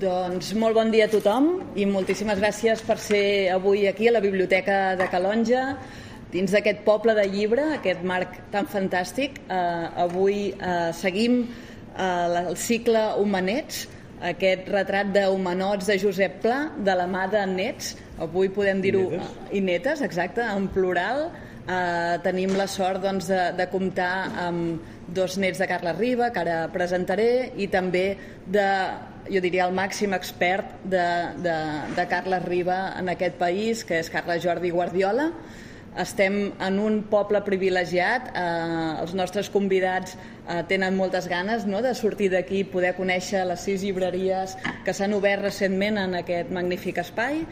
Doncs molt bon dia a tothom i moltíssimes gràcies per ser avui aquí a la Biblioteca de Calonja dins d'aquest poble de llibre, aquest marc tan fantàstic. Eh, avui eh, seguim eh, el cicle Humanets, aquest retrat d'humanots de Josep Pla, de la mà de nets, avui podem dir-ho... I netes, exacte, en plural. Eh, tenim la sort doncs, de, de comptar amb dos nets de Carles Riba, que ara presentaré, i també de jo diria, el màxim expert de, de, de Carles Riba en aquest país, que és Carles Jordi Guardiola. Estem en un poble privilegiat, eh, els nostres convidats eh, tenen moltes ganes no?, de sortir d'aquí i poder conèixer les sis llibreries que s'han obert recentment en aquest magnífic espai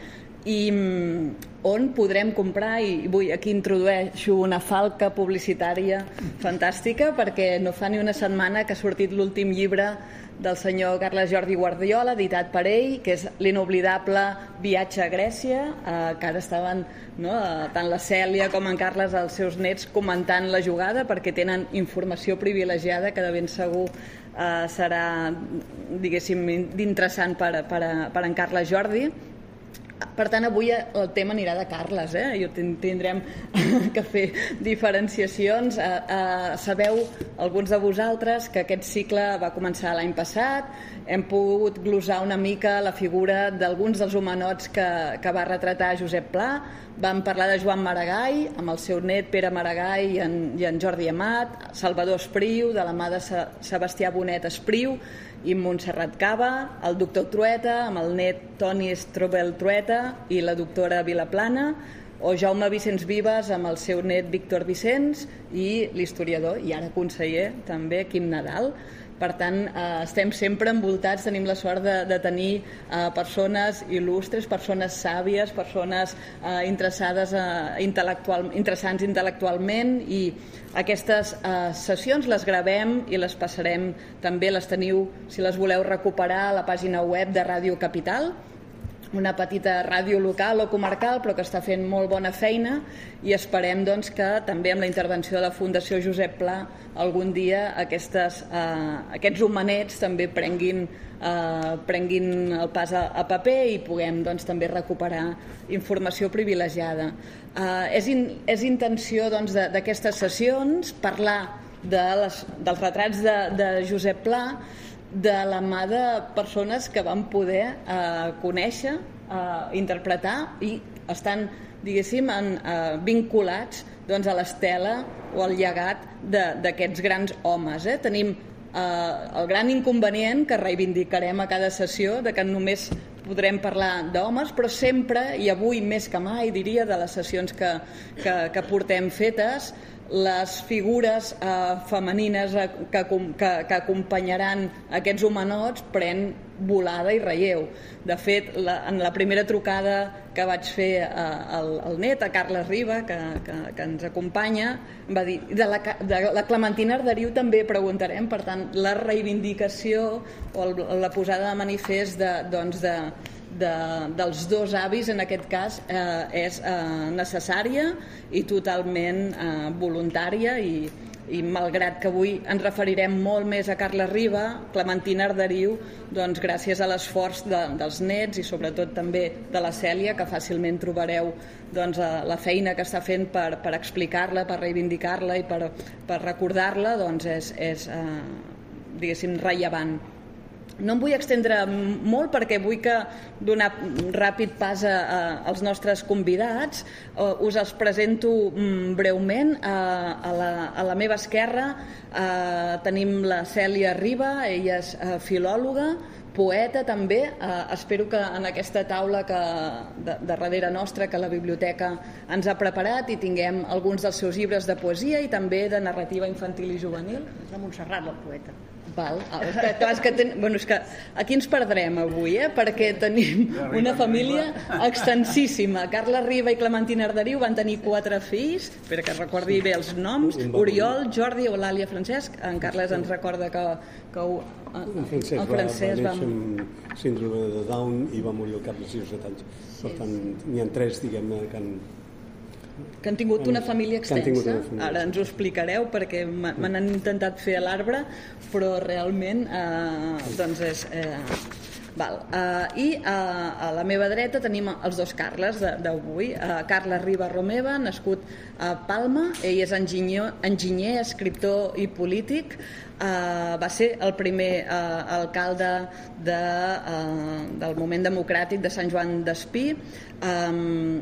i mm, on podrem comprar i vull, aquí introdueixo una falca publicitària fantàstica perquè no fa ni una setmana que ha sortit l'últim llibre del senyor Carles Jordi Guardiola, editat per ell, que és l'inoblidable viatge a Grècia, eh, que ara estaven no, eh, tant la Cèlia com en Carles, els seus nets, comentant la jugada perquè tenen informació privilegiada que de ben segur eh, serà, diguéssim, interessant per, per, per en Carles Jordi per tant, avui el tema anirà de Carles, eh? Jo tindrem que fer diferenciacions. Uh, uh, sabeu, alguns de vosaltres, que aquest cicle va començar l'any passat. Hem pogut glosar una mica la figura d'alguns dels humanots que, que va retratar Josep Pla. Vam parlar de Joan Maragall, amb el seu net Pere Maragall i en, i en Jordi Amat, Salvador Espriu, de la mà de Sebastià Bonet Espriu, i Montserrat Cava, el doctor Trueta, amb el net Toni Strobel Trueta i la doctora Vilaplana, o Jaume Vicenç Vives amb el seu net Víctor Vicenç i l'historiador i ara conseller també Quim Nadal. Per tant, eh, estem sempre envoltats, tenim la sort de, de tenir eh, persones il·lustres, persones sàvies, persones eh, interessades eh, intel·lectual, interessants intel·lectualment i aquestes eh, sessions les gravem i les passarem, també les teniu, si les voleu recuperar, a la pàgina web de Ràdio Capital, una petita ràdio local o comarcal però que està fent molt bona feina i esperem doncs, que també amb la intervenció de la Fundació Josep Pla algun dia aquestes, eh, aquests humanets també prenguin, eh, prenguin el pas a, a paper i puguem doncs, també recuperar informació privilegiada. Eh, és, in, és intenció doncs, d'aquestes doncs, sessions parlar de les, dels retrats de, de Josep Pla de la mà de persones que van poder eh, conèixer, eh, interpretar i estan, diguéssim, en, eh, vinculats doncs, a l'estela o al llegat d'aquests grans homes. Eh? Tenim eh, el gran inconvenient que reivindicarem a cada sessió de que només podrem parlar d'homes, però sempre, i avui més que mai, diria, de les sessions que, que, que portem fetes, les figures eh, femenines eh, que, que, que acompanyaran aquests humanots pren volada i relleu. De fet, la, en la primera trucada que vaig fer eh, al, al net, a Carles Riba, que, que, que ens acompanya, va dir, de la, de la Clementina Arderiu també preguntarem, per tant, la reivindicació o el, la posada de manifest de, doncs de, de, dels dos avis, en aquest cas, eh, és eh, necessària i totalment eh, voluntària i, i malgrat que avui ens referirem molt més a Carles Riba, Clementina Arderiu, doncs gràcies a l'esforç de, dels nets i sobretot també de la Cèlia, que fàcilment trobareu doncs, la feina que està fent per, per explicar-la, per reivindicar-la i per, per recordar-la, doncs és, és eh, diguéssim, rellevant. No em vull extendre molt perquè vull que donar ràpid pas a, a, als nostres convidats. Uh, us els presento um, breument. Uh, a, la, a la meva esquerra uh, tenim la Cèlia Riba, ella és uh, filòloga, poeta també. Uh, espero que en aquesta taula que, de, de darrere nostra que la biblioteca ens ha preparat i tinguem alguns dels seus llibres de poesia i també de narrativa infantil i juvenil. És la Montserrat, la poeta. Val. Ah, és que, clar, és que, ten... bueno, és que aquí ens perdrem avui, eh? perquè tenim una família extensíssima. Carla Riba i Clementina Arderiu van tenir quatre fills, espera que recordi bé els noms, Oriol, Jordi, Eulàlia, Francesc. En Carles ens recorda que, que ho, el Francesc, el francès va, va néixer amb síndrome de Down i va morir al cap de 6 o 7 anys. Per tant, n'hi ha tres, diguem-ne, que han que han tingut una família extensa. Una família. Ara ens ho explicareu perquè me n'han intentat fer a l'arbre, però realment eh, doncs és, eh, Val. Uh, I uh, a la meva dreta tenim els dos Carles d'avui. Uh, Carles Riba Romeva, nascut a Palma. Ell és enginyer, enginyer escriptor i polític. Uh, va ser el primer uh, alcalde de, uh, del moment democràtic de Sant Joan d'Espí. Um,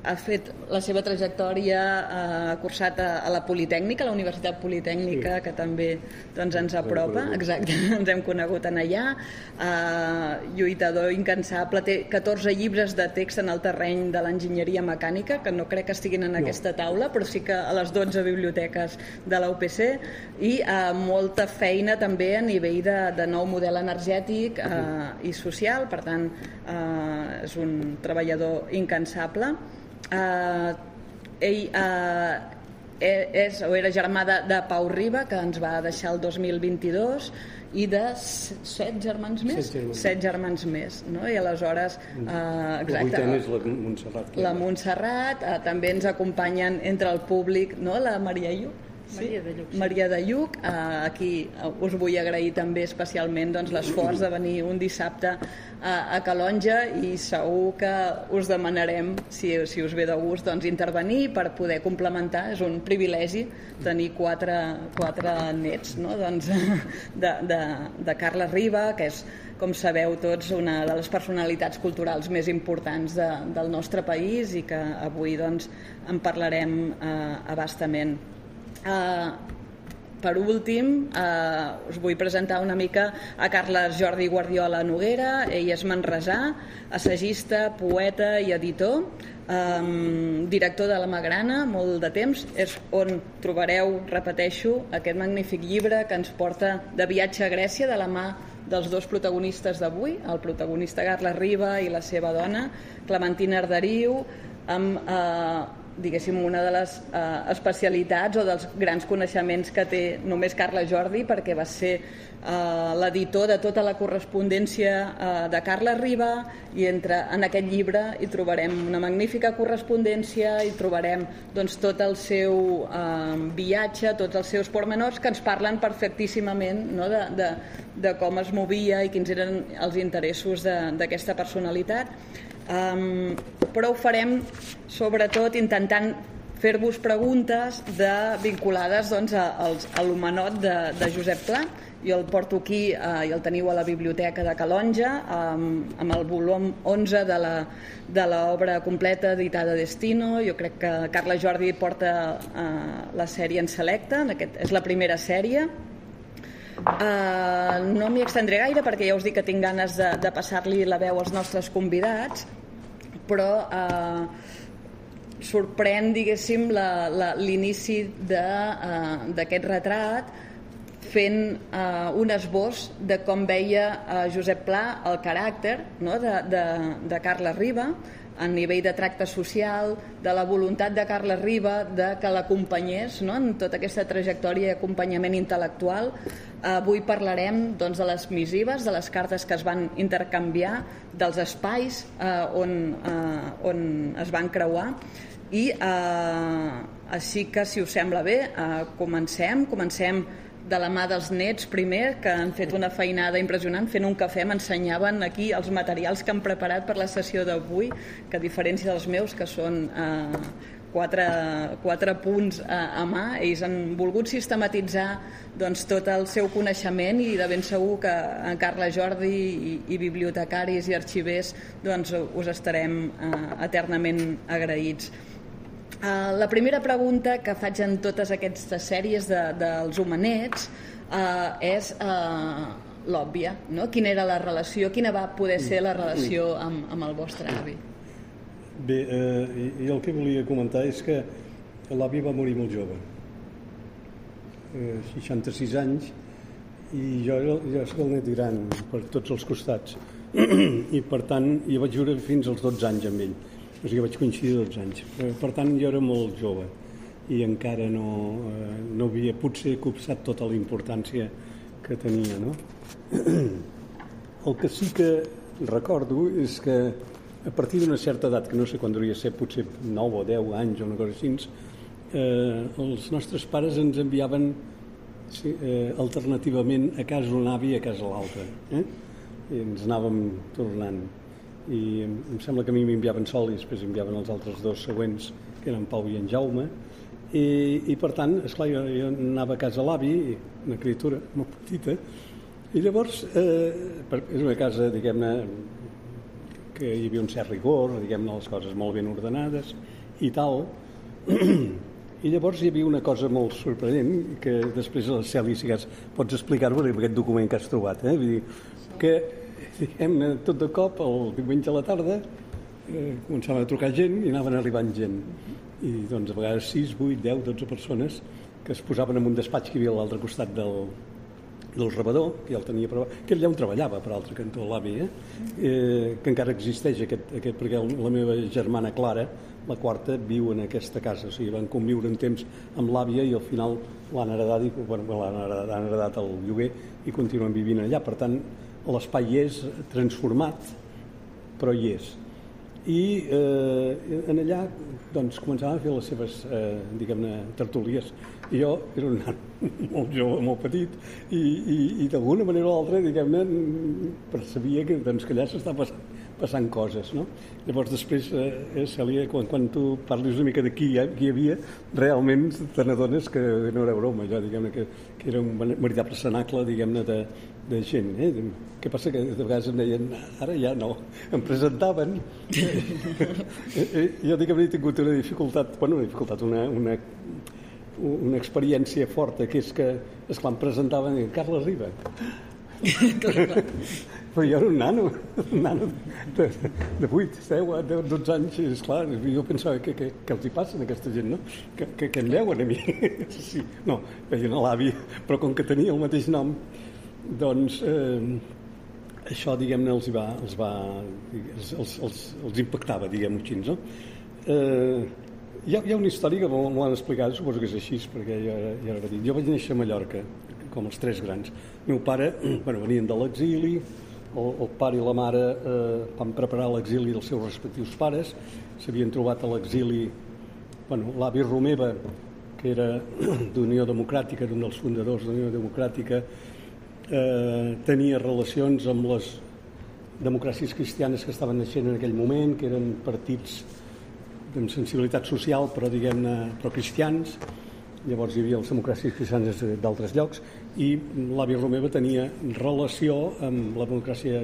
ha fet la seva trajectòria, ha cursat a, a la Politècnica, a la Universitat Politècnica, sí. que també doncs, ens apropa, exacte, ens hem conegut en allà, uh, lluitador incansable, té 14 llibres de text en el terreny de l'enginyeria mecànica, que no crec que estiguin en no. aquesta taula, però sí que a les 12 biblioteques de la UPC, i uh, molta feina també a nivell de, de nou model energètic uh, i social, per tant, uh, és un treballador incansable eh, ell eh, és, o era germà de, de Pau Riba, que ens va deixar el 2022, i de set germans més? Set germans, set germans més, no? I aleshores... Eh, exacte, la és la Montserrat. La Montserrat, eh, també ens acompanyen entre el públic, no? La Maria Iu, Sí? Maria de Lluc. Sí. Maria de Lluc, eh, aquí eh, us vull agrair també especialment doncs, l'esforç de venir un dissabte a, a Calonja i segur que us demanarem, si, si us ve de gust, doncs, intervenir per poder complementar. És un privilegi tenir quatre, quatre nets no? doncs, de, de, de Carla Riba, que és com sabeu tots, una de les personalitats culturals més importants de, del nostre país i que avui doncs, en parlarem eh, abastament. Uh, per últim, eh, us vull presentar una mica a Carles Jordi Guardiola Noguera. Ell és manresà, assagista, poeta i editor, eh, director de la Magrana, molt de temps. És on trobareu, repeteixo, aquest magnífic llibre que ens porta de viatge a Grècia de la mà dels dos protagonistes d'avui, el protagonista Carles Riba i la seva dona, Clementina Arderiu, amb eh, diguéssim, una de les eh, especialitats o dels grans coneixements que té només Carla Jordi, perquè va ser eh, l'editor de tota la correspondència eh, de Carla Riba i entre, en aquest llibre hi trobarem una magnífica correspondència, i trobarem doncs, tot el seu eh, viatge, tots els seus pormenors que ens parlen perfectíssimament no, de, de, de com es movia i quins eren els interessos d'aquesta personalitat Um, però ho farem sobretot intentant fer-vos preguntes de, vinculades doncs, a, a l'homenot de, de Josep Pla. Jo el porto aquí eh, i el teniu a la biblioteca de Calonja amb, amb el volum 11 de l'obra completa editada Destino. Jo crec que Carla Jordi porta eh, la sèrie en selecte, en aquest, és la primera sèrie. Uh, no m'hi extendré gaire perquè ja us dic que tinc ganes de, de passar-li la veu als nostres convidats però eh, sorprèn, diguéssim, l'inici eh, d'aquest uh, retrat fent uh, un esbós de com veia uh, Josep Pla el caràcter no? de, de, de Carles Riba, a nivell de tracte social, de la voluntat de Carles Riba de que l'acompanyés no? en tota aquesta trajectòria d'acompanyament intel·lectual. Avui parlarem doncs, de les missives, de les cartes que es van intercanviar, dels espais eh, on, eh, on es van creuar i eh, així que si us sembla bé eh, comencem, comencem de la mà dels nets primer, que han fet una feinada impressionant, fent un cafè m'ensenyaven aquí els materials que han preparat per la sessió d'avui, que a diferència dels meus, que són eh, quatre, quatre punts a, a mà, ells han volgut sistematitzar doncs, tot el seu coneixement i de ben segur que en Carla Jordi i, i bibliotecaris i arxivers doncs, us estarem eh, eternament agraïts. Uh, la primera pregunta que faig en totes aquestes sèries de, dels humanets uh, és uh, l'òbvia, no? Quina era la relació, quina va poder ser la relació amb, amb el vostre avi? Bé, eh, i el que volia comentar és que l'avi va morir molt jove, eh, 66 anys, i jo, jo soc el net gran per tots els costats, i per tant jo vaig viure fins als 12 anys amb ell o sigui, vaig coincidir 12 anys. Per tant, jo era molt jove i encara no, eh, no havia potser copsat tota la importància que tenia, no? El que sí que recordo és que a partir d'una certa edat, que no sé quan devia ser, potser 9 o 10 anys o una cosa així, eh, els nostres pares ens enviaven sí, eh, alternativament a casa un avi i a casa l'altre. Eh? i ens anàvem tornant i em sembla que a mi m'enviaven sol i després enviaven els altres dos següents que eren Pau i en Jaume i, i per tant, esclar, jo, jo anava a casa l'avi una criatura molt petita i llavors eh, és una casa diguem-ne que hi havia un cert rigor diguem-ne les coses molt ben ordenades i tal i llavors hi havia una cosa molt sorprenent que després a la Cèlia, si pots explicar-ho aquest document que has trobat. Eh? Vull dir, que diguem tot de cop, el diumenge a la tarda, eh, començava a trucar gent i anaven arribant gent. I doncs a vegades 6, 8, 10, 12 persones que es posaven en un despatx que hi havia a l'altre costat del, del rebedor, que ja el tenia provat, que allà on treballava, per altre cantó, l'avi, eh? eh? que encara existeix aquest, aquest, perquè la meva germana Clara, la quarta viu en aquesta casa, o sigui, van conviure un temps amb l'àvia i al final l'han heredat, i, bueno, heredat, han heredat el lloguer i continuen vivint allà. Per tant, l'espai és transformat, però hi és. I eh, en allà doncs, començaven a fer les seves, eh, diguem-ne, tertúlies. I jo era un nan molt jove, molt petit, i, i, i d'alguna manera o altra, diguem-ne, percebia que, doncs, que allà s'està passant passant coses, no? Llavors després, eh, Cèlia, quan, quan tu parlis una mica de qui, hi, qui hi havia, realment te n'adones que no era broma, allò, diguem-ne, que, que era un veritable cenacle, diguem-ne, de, de gent. Eh? Què passa? Que de vegades em deien, ara ja no, em presentaven. jo, diguem-ne, he tingut una dificultat, bueno, una dificultat, una, una, una experiència forta, que és que, esclar, em presentaven, Carles Riba. Però jo era un nano, un nano de, de 8, 10, 10, 12 anys, i esclar, jo pensava que, que, que els hi passa a aquesta gent, no? Que, que, que em veuen a mi. Sí, no, veien a l'avi, però com que tenia el mateix nom, doncs eh, això, diguem-ne, els, va, els, va, els, els, els, els impactava, diguem-ho així, no? Eh, hi ha, hi ha una història que m'ho han explicat, suposo que és així, perquè jo, ja era petit. Jo vaig néixer a Mallorca, com els tres grans. El meu pare, bueno, venien de l'exili, el, el pare i la mare eh, van preparar l'exili dels seus respectius pares, s'havien trobat a l'exili bueno, l'avi Romeva, que era d'Unió Democràtica, era un dels fundadors d'Unió Democràtica, eh, tenia relacions amb les democràcies cristianes que estaven naixent en aquell moment, que eren partits amb sensibilitat social, però diguem-ne, però cristians. Llavors hi havia les democràcies cristianes d'altres llocs i l'avi Romeva tenia relació amb la democràcia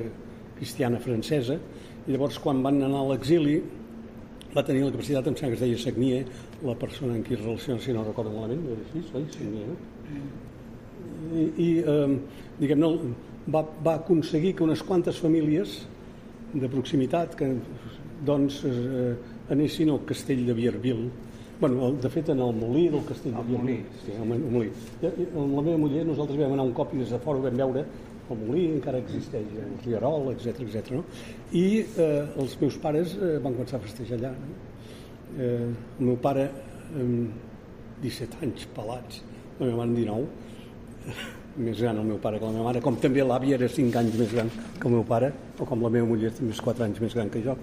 cristiana francesa i llavors quan van anar a l'exili va tenir la capacitat, em sembla que es deia Sagnier, la persona en qui es relaciona, si no recordo malament, era així, oi? Sagnier? I, i eh, diguem-ne, va, va aconseguir que unes quantes famílies de proximitat que doncs eh, anessin al castell de Vierville Bueno, de fet, en el molí del castell el de molí, sí, el molí. I, amb la meva muller nosaltres vam anar un cop i des de fora vam veure el molí encara existeix, el rierol, etc etc. no? I eh, els meus pares eh, van començar a festejar allà. No? Eh, el meu pare, amb 17 anys pelats, la meva mare 19, més gran el meu pare que la meva mare, com també l'àvia era 5 anys més gran que el meu pare, o com la meva muller també és 4 anys més gran que jo,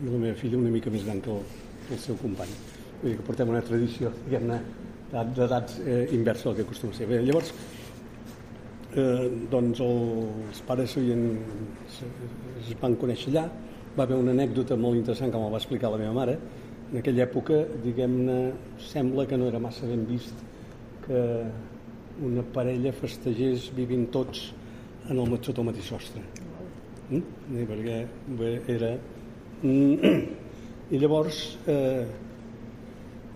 i la meva filla una mica més gran que el, que el seu company. Vull dir que portem una tradició, diguem-ne, d'edats eh, inversa al que acostuma a ser. Bé, llavors, eh, doncs el, els pares es van conèixer allà, va haver una anècdota molt interessant que me'l va explicar la meva mare, en aquella època, diguem-ne, sembla que no era massa ben vist que una parella festegés vivint tots en el sota el mateix sostre. Mm? Perquè bé, era... I llavors, eh,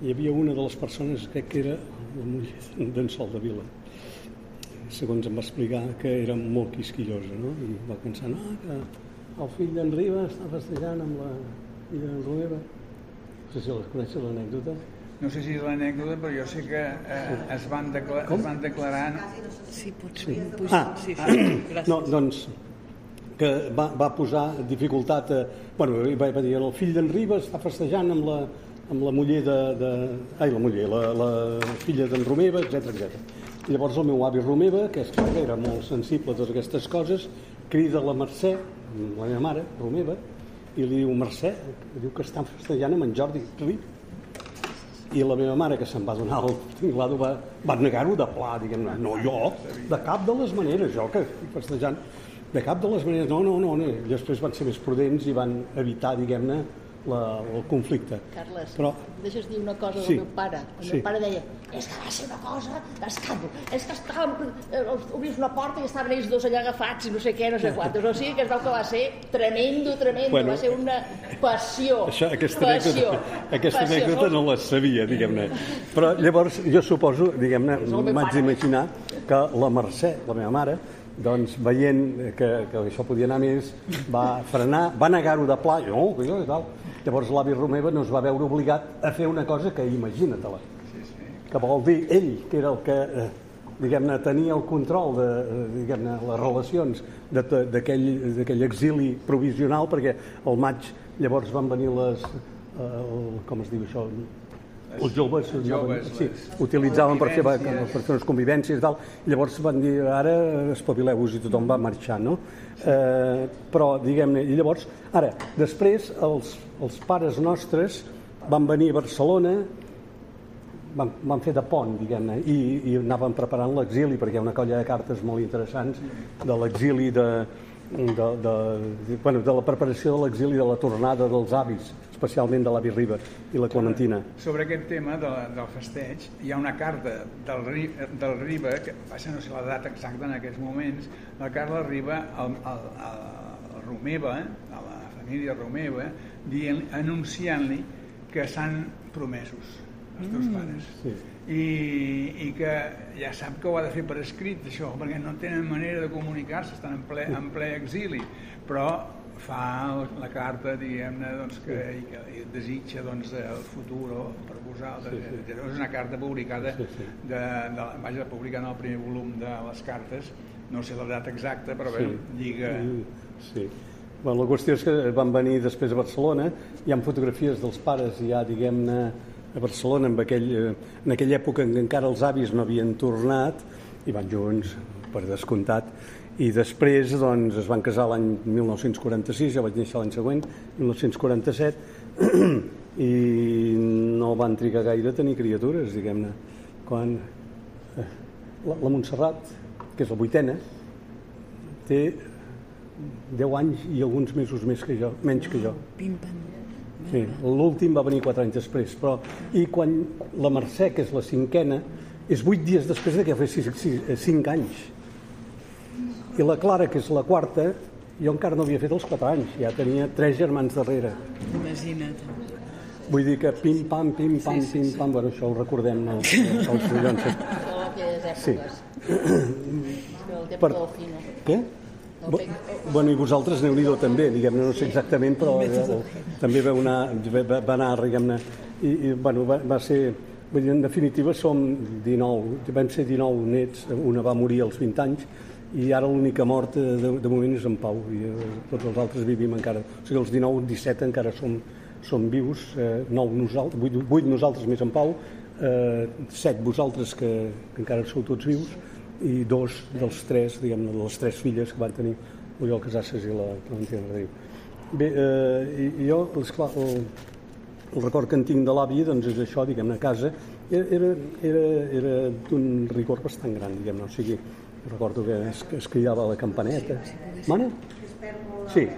hi havia una de les persones, crec que era la muller d'en Sol de Vila, segons em va explicar, que era molt quisquillosa, no? I va pensar, no, que el fill d'en Riba està festejant amb la filla d'en Romeva. No sé si les coneixes, l'anècdota. No sé si és l'anècdota, però jo sé que eh, es, van declarar, es van declarar... Sí, pots Sí. Ah, sí, sí. Gràcies. No, doncs, que va, va posar dificultat... A, bueno, va, va dir, el fill d'en Riba està festejant amb la, amb la muller de... de ai, la muller, la, la filla d'en Romeva, etc etc. I llavors el meu avi Romeva, que és que era molt sensible a totes aquestes coses, crida la Mercè, la meva mare, Romeva, i li diu, Mercè, diu que estan festejant amb en Jordi Clip. I la meva mare, que se'n va donar el tinglado, va, va negar-ho de pla, diguem no, jo, de cap de les maneres, jo que estic festejant. de cap de les maneres, no, no, no, no. Després van ser més prudents i van evitar, diguem-ne, la, el conflicte. Carles, Però, deixes dir una cosa Sí. del meu pare. El Sí. meu pare deia, és que va ser una cosa d'escàndol, és que estàvem, eh, obris una porta i estaven ells dos allà agafats i no sé què, no sé quantos. O sigui que es veu que va ser tremendo, tremendo, Bueno, va ser una passió. això, aquesta passió, anècdota, aquesta passió. anècdota no la sabia, diguem-ne. Però llavors jo suposo, diguem-ne, m'haig d'imaginar que la Mercè, la meva mare, doncs veient que, que això podia anar més, va frenar, va negar-ho de pla, jo i tal. Llavors l'avi Romeva no es va veure obligat a fer una cosa que imagina-te-la. Que vol dir ell, que era el que eh, diguem-ne, tenia el control de eh, diguem-ne, les relacions d'aquell exili provisional, perquè al maig llavors van venir les... Eh, el, com es diu això? Els joves, els joves, sí, les utilitzaven per fer, per fer unes convivències i tal. Llavors van dir, ara espavileu-vos i tothom va marxar, no? Eh, però, diguem-ne, i llavors, ara, després els, els pares nostres van venir a Barcelona van, van fer de pont, diguem-ne, i, i anaven preparant l'exili, perquè hi ha una colla de cartes molt interessants de l'exili de, de, de, de, bueno, de la preparació de l'exili de la tornada dels avis, especialment de l'avi Riba i la Clementina. Sobre aquest tema de, del festeig, hi ha una carta del, del Riba, que passa no sé la data exacta en aquests moments, la carta Riba al, al, al, al Romeva, a la família Romeva, dient, anunciant-li que s'han promesos els teus pares. Sí. I, i que ja sap que ho ha de fer per escrit això, perquè no tenen manera de comunicar-se, estan en ple, en ple exili, però fa la carta, diguem-ne, doncs, que, i que desitja doncs, el futur per vosaltres. Sí, sí. Sí, És una carta publicada, Sí, sí. de, de, vaja, publicada en el primer volum de les cartes, no sé la data exacta, però bé, lliga... Sí. Bueno, la qüestió és que van venir després a Barcelona, hi ha fotografies dels pares ja, diguem-ne, a Barcelona, en, aquell, eh, en aquella època en què encara els avis no havien tornat, i van junts, per descomptat, i després doncs, es van casar l'any 1946, jo vaig néixer l'any següent, 1947, i no van trigar gaire a tenir criatures, diguem-ne. Quan eh, la, la Montserrat, que és la vuitena, té 10 anys i alguns mesos més que jo, menys que jo. Sí, l'últim va venir 4 anys després, però... I quan la Mercè, que és la cinquena, és 8 dies després de que fes 5 anys. I la Clara, que és la quarta, jo encara no havia fet els 4 anys, ja tenia 3 germans darrere. Imagina't. Vull dir que pim-pam, pim-pam, Sí, sí, pim-pam, bueno, això ho recordem els, els collons. Sí. èpoques. El temps Per-. Què? Bueno, i vosaltres aneu nhi també, diguem-ne, no sé exactament, però eh, també veu anar, va, va anar, diguem-ne, i, i bueno, va, va ser, vull dir, en definitiva som 19, vam ser 19 nets, una va morir als 20 anys, i ara l'única mort eh, de, de moment és en Pau, i eh, tots els altres vivim encara, o sigui, els 19, 17 encara som, som vius, eh, 9 nosaltres, 8, 8 nosaltres més en Pau, eh, 7 vosaltres que, que encara sou tots vius, i dos dels tres, diguem-ne, de les tres filles que van tenir l'Oriol Casasses i la Clementina Riu. Bé, eh, jo, esclar, el, el record que en tinc de l'avi doncs és això, diguem-ne, a casa, era, era, era, era d'un rigor bastant gran, diguem-ne, o sigui, recordo que es, es cridava la campaneta. Mana? Sí.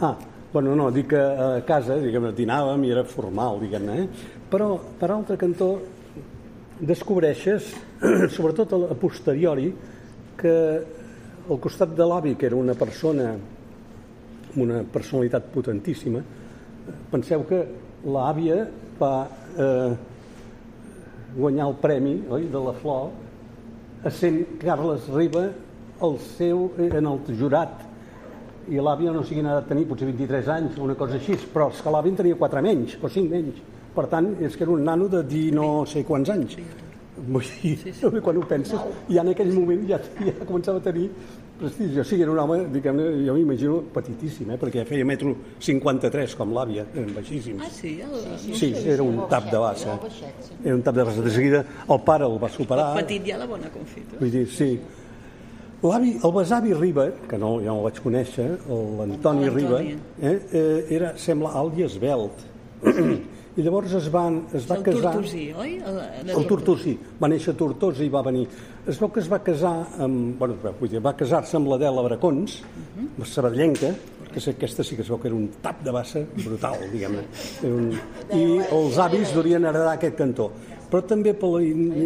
Ah, bueno, no, dic que a casa, diguem-ne, dinàvem i era formal, diguem-ne, eh? però per altre cantó descobreixes, sobretot a posteriori, que al costat de l'avi, que era una persona amb una personalitat potentíssima, penseu que l'àvia va eh, guanyar el premi oi, de la Flor essent Carles Riba el seu, eh, en el jurat. I l'àvia no sigui n'ha de tenir potser 23 anys o una cosa així, però és que l'àvia en tenia 4 menys o 5 menys. Per tant és que era un nano de dir no sé quants anys. Vull dir, sí, sí. quan ho penses ja en aquell moment ja, ja començava a tenir prestigi, o sigui, era un home diguem-ne, jo m'imagino petitíssim eh, perquè feia metro 53 com l'àvia eren baixíssims Ah, sí? El, Sí, era un tap de bassa. Era baixet, sí. Era un tap de bassa. De seguida el pare el va superar. petit ja la bona confitura. Vull dir, sí. L'avi, el besavi Riba, que no, ja no el vaig conèixer, l'Antoni L'Antoni. Riba, eh, eh, era, sembla alt i esbelt. I llavors es, van, es va el casar... Tortosí, oi? El, El Tortosí, va néixer a Tortosa i va venir. Es veu que es va casar amb... Bueno, vull dir, va casar-se amb l'Adela Bracons, uh -huh. sabadellenca, que és, aquesta sí que es veu que era un tap de bassa brutal, diguem-ne. Un... I els avis durien heredar aquest cantó. Però també per la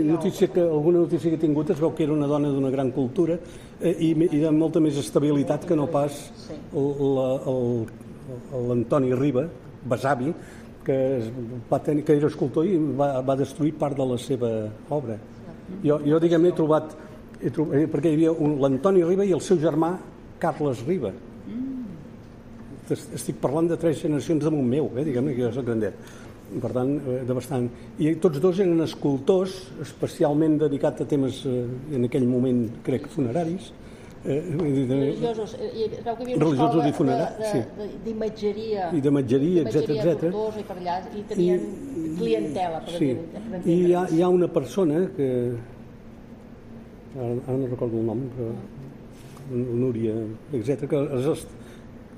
notícia que, alguna notícia que he tingut es veu que era una dona d'una gran cultura eh, i, i de molta més estabilitat que no pas la- el- l'Antoni Riba, besavi, que, es va tenir, que era escultor i va, va destruir part de la seva obra. Jo, jo diguem-ne, he trobat, he trobat eh, perquè hi havia l'Antoni Riba i el seu germà Carles Riba. Es- Estic parlant de tres generacions damunt meu, eh, diguem-ne, que jo soc grandet. Per tant, eh, de bastant... I tots dos eren escultors, especialment dedicat a temes, eh, en aquell moment, crec, funeraris. Eh, de, religiosos. eh, I veu que hi havia una Religiosos i de- de- sí. de- d'imatgeria. I d'imatgeria, etcètera, Imatgeria etcètera. Tortosa I per allà, i tenien clientela, per sí. per I hi ha, hi ha una persona que... Ara, ara no recordo el nom, però... Núria, etc que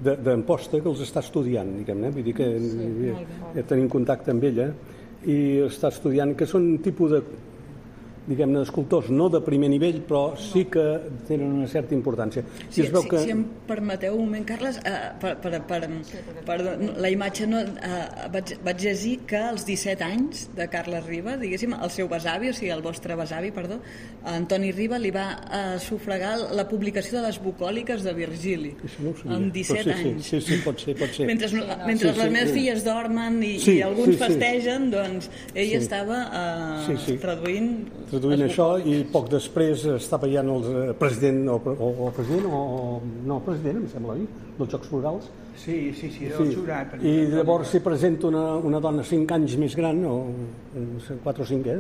de- d'Amposta, que els està estudiant, diguem-ne, vull dir que sí, ja tenim contacte amb ella, i està estudiant, que són un tipus de diguem-ne, escultors no de primer nivell, però sí que tenen una certa importància. Si, I es veu si, que... si em permeteu un moment, Carles, eh, per, per, per, per, la imatge no, eh, vaig, vaig llegir que als 17 anys de Carles Riba, diguéssim, el seu besavi, o sigui, el vostre besavi, perdó, Antoni Riba li va eh, sufragar la publicació de les bucòliques de Virgili Això no ho sabia. amb Però 17 sí, anys. Sí, sí, sí, pot ser, pot ser. Mentre, mentre Sí, sí, les meves sí. filles dormen i, Sí, i alguns sí, sí. festegen, doncs ell Sí. estava eh, Sí, sí. traduint... les això i poc després estava ja el eh, president o, o, o president o no, president em sembla oi? dels Jocs Florals Sí, sí, sí, del jurat. i llavors s'hi presenta una, una dona 5 anys més gran o no sé, 4 o 5 eh?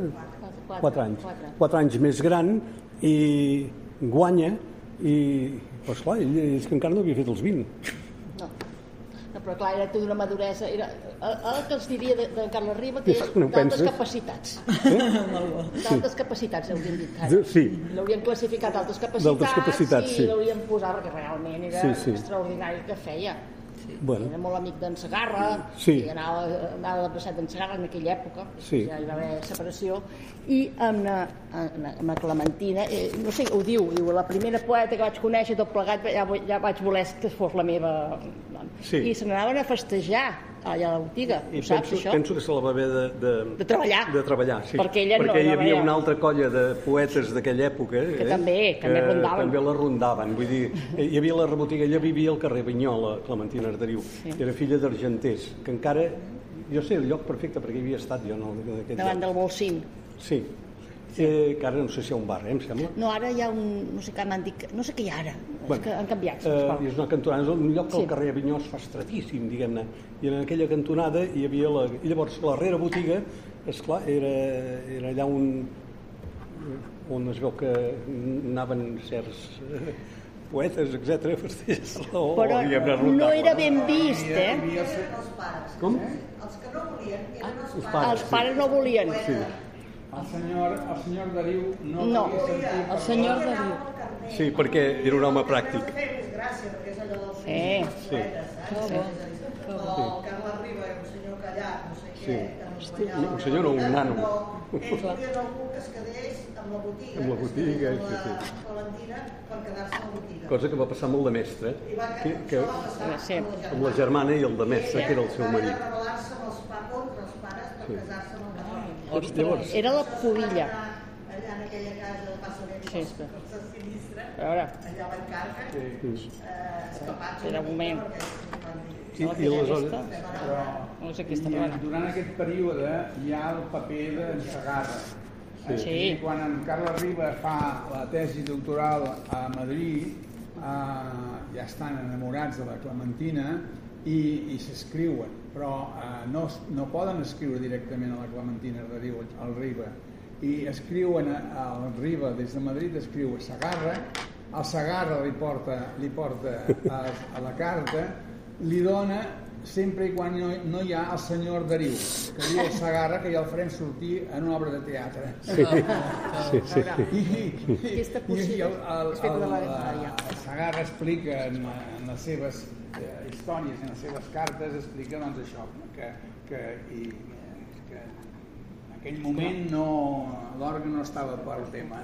Quatre, 4 anys quatre. 4 anys més gran i guanya i pues clar, ell és que encara no havia fet els 20 No. no, però clar, era tota una maduresa. Era, el, el que els diria de, de Carles Riba, que és No penses? capacitats. Molt bo. D'altes capacitats, hauríem dit ara. Sí. L'haurien classificat d'altes capacitats, capacitats, i sí. l'haurien posat perquè realment era Sí, sí. extraordinari el que feia. Bueno, Era molt amic d'en Segarra, Sí. i anava, anava de passat d'en Segarra en aquella època, Sí. ja hi va haver separació, i amb la, amb la- amb la Clementina, eh, no sé, ho diu, diu, la primera poeta que vaig conèixer tot plegat, ja, ja vaig voler que fos la meva. Sí. I se n'anaven a festejar allà a la botiga, I ho saps, penso, això? penso que se la va haver de, de, De treballar. De treballar, sí. Perquè ella no- Perquè hi no havia veia. una altra colla de poetes d'aquella època eh, Que també, també rondaven. també la rondaven. Vull dir, eh, hi havia la rebotiga, ella vivia al carrer Vinyola, Clementina Arderiu. Sí. Era filla d'argenters, que encara... Jo sé el lloc perfecte perquè hi havia estat jo, no? Davant lloc. del Bolsín. Sí. Eh, que ara no sé si hi ha un bar, eh, em sembla. No, ara hi ha un... No sé què m'han dit... que- No sé què hi ha ara. Bueno, és que han canviat. Eh, és una cantonada, és un lloc que Sí. al carrer Avinyó es fa estretíssim, diguem-ne. I en aquella cantonada hi havia la... I llavors la rere botiga, esclar, era, era allà un... on es veu que anaven certs eh, poetes, etc. però no era ben vist, eh? Com? Els pares. Els pares no volien. Sí. El senyor, el senyor Dariu no, No. havia sentit El senyor de Riu. sí, perquè era un home pràctic. Eh, Sí. el Carles Riba un senyor callat, no sé què, Sí. Un senyor o un nano. Però ells volien algú que es quedés amb la botiga, Amb la botiga, sí, amb la Valentina per quedar-se a la botiga. Cosa que va passar molt de mestre, I va, que, que, això va passar Sí. amb la amb la germana i el de mestre, que era el seu Va marit. haver de rebel·lar-se amb els pa contra els pares per casar-se amb el Llavors, era la pubilla. Allà en aquella casa de Passadell, Sí, sí. sí. sinistre, A veure, allà l'encarga, eh, escapats. Era un moment. i, i aleshores... No sé què I està parlant. durant aquest període hi ha el paper d'en Segarra. Eh, Sí. I quan en Carles Riba fa la tesi doctoral a Madrid, eh, ja estan enamorats de la Clementina i, i s'escriuen, però eh, no, no poden escriure directament a la Clementina de Riu, al Riba. I escriuen al Riba, des de Madrid escriu a Segarra, el Segarra li porta, li porta a, a la carta, li dona sempre i quan no, no hi ha el senyor Dariu, que diu el Segarra que ja el farem sortir en una obra de teatre. Sí, sí, sí. I, i, i, i el, el, el, la- el, el Segarra explica en, en les seves eh, històries, en les seves cartes, explica doncs, això, que, que i, aquell moment no, l'orgue no estava per al tema.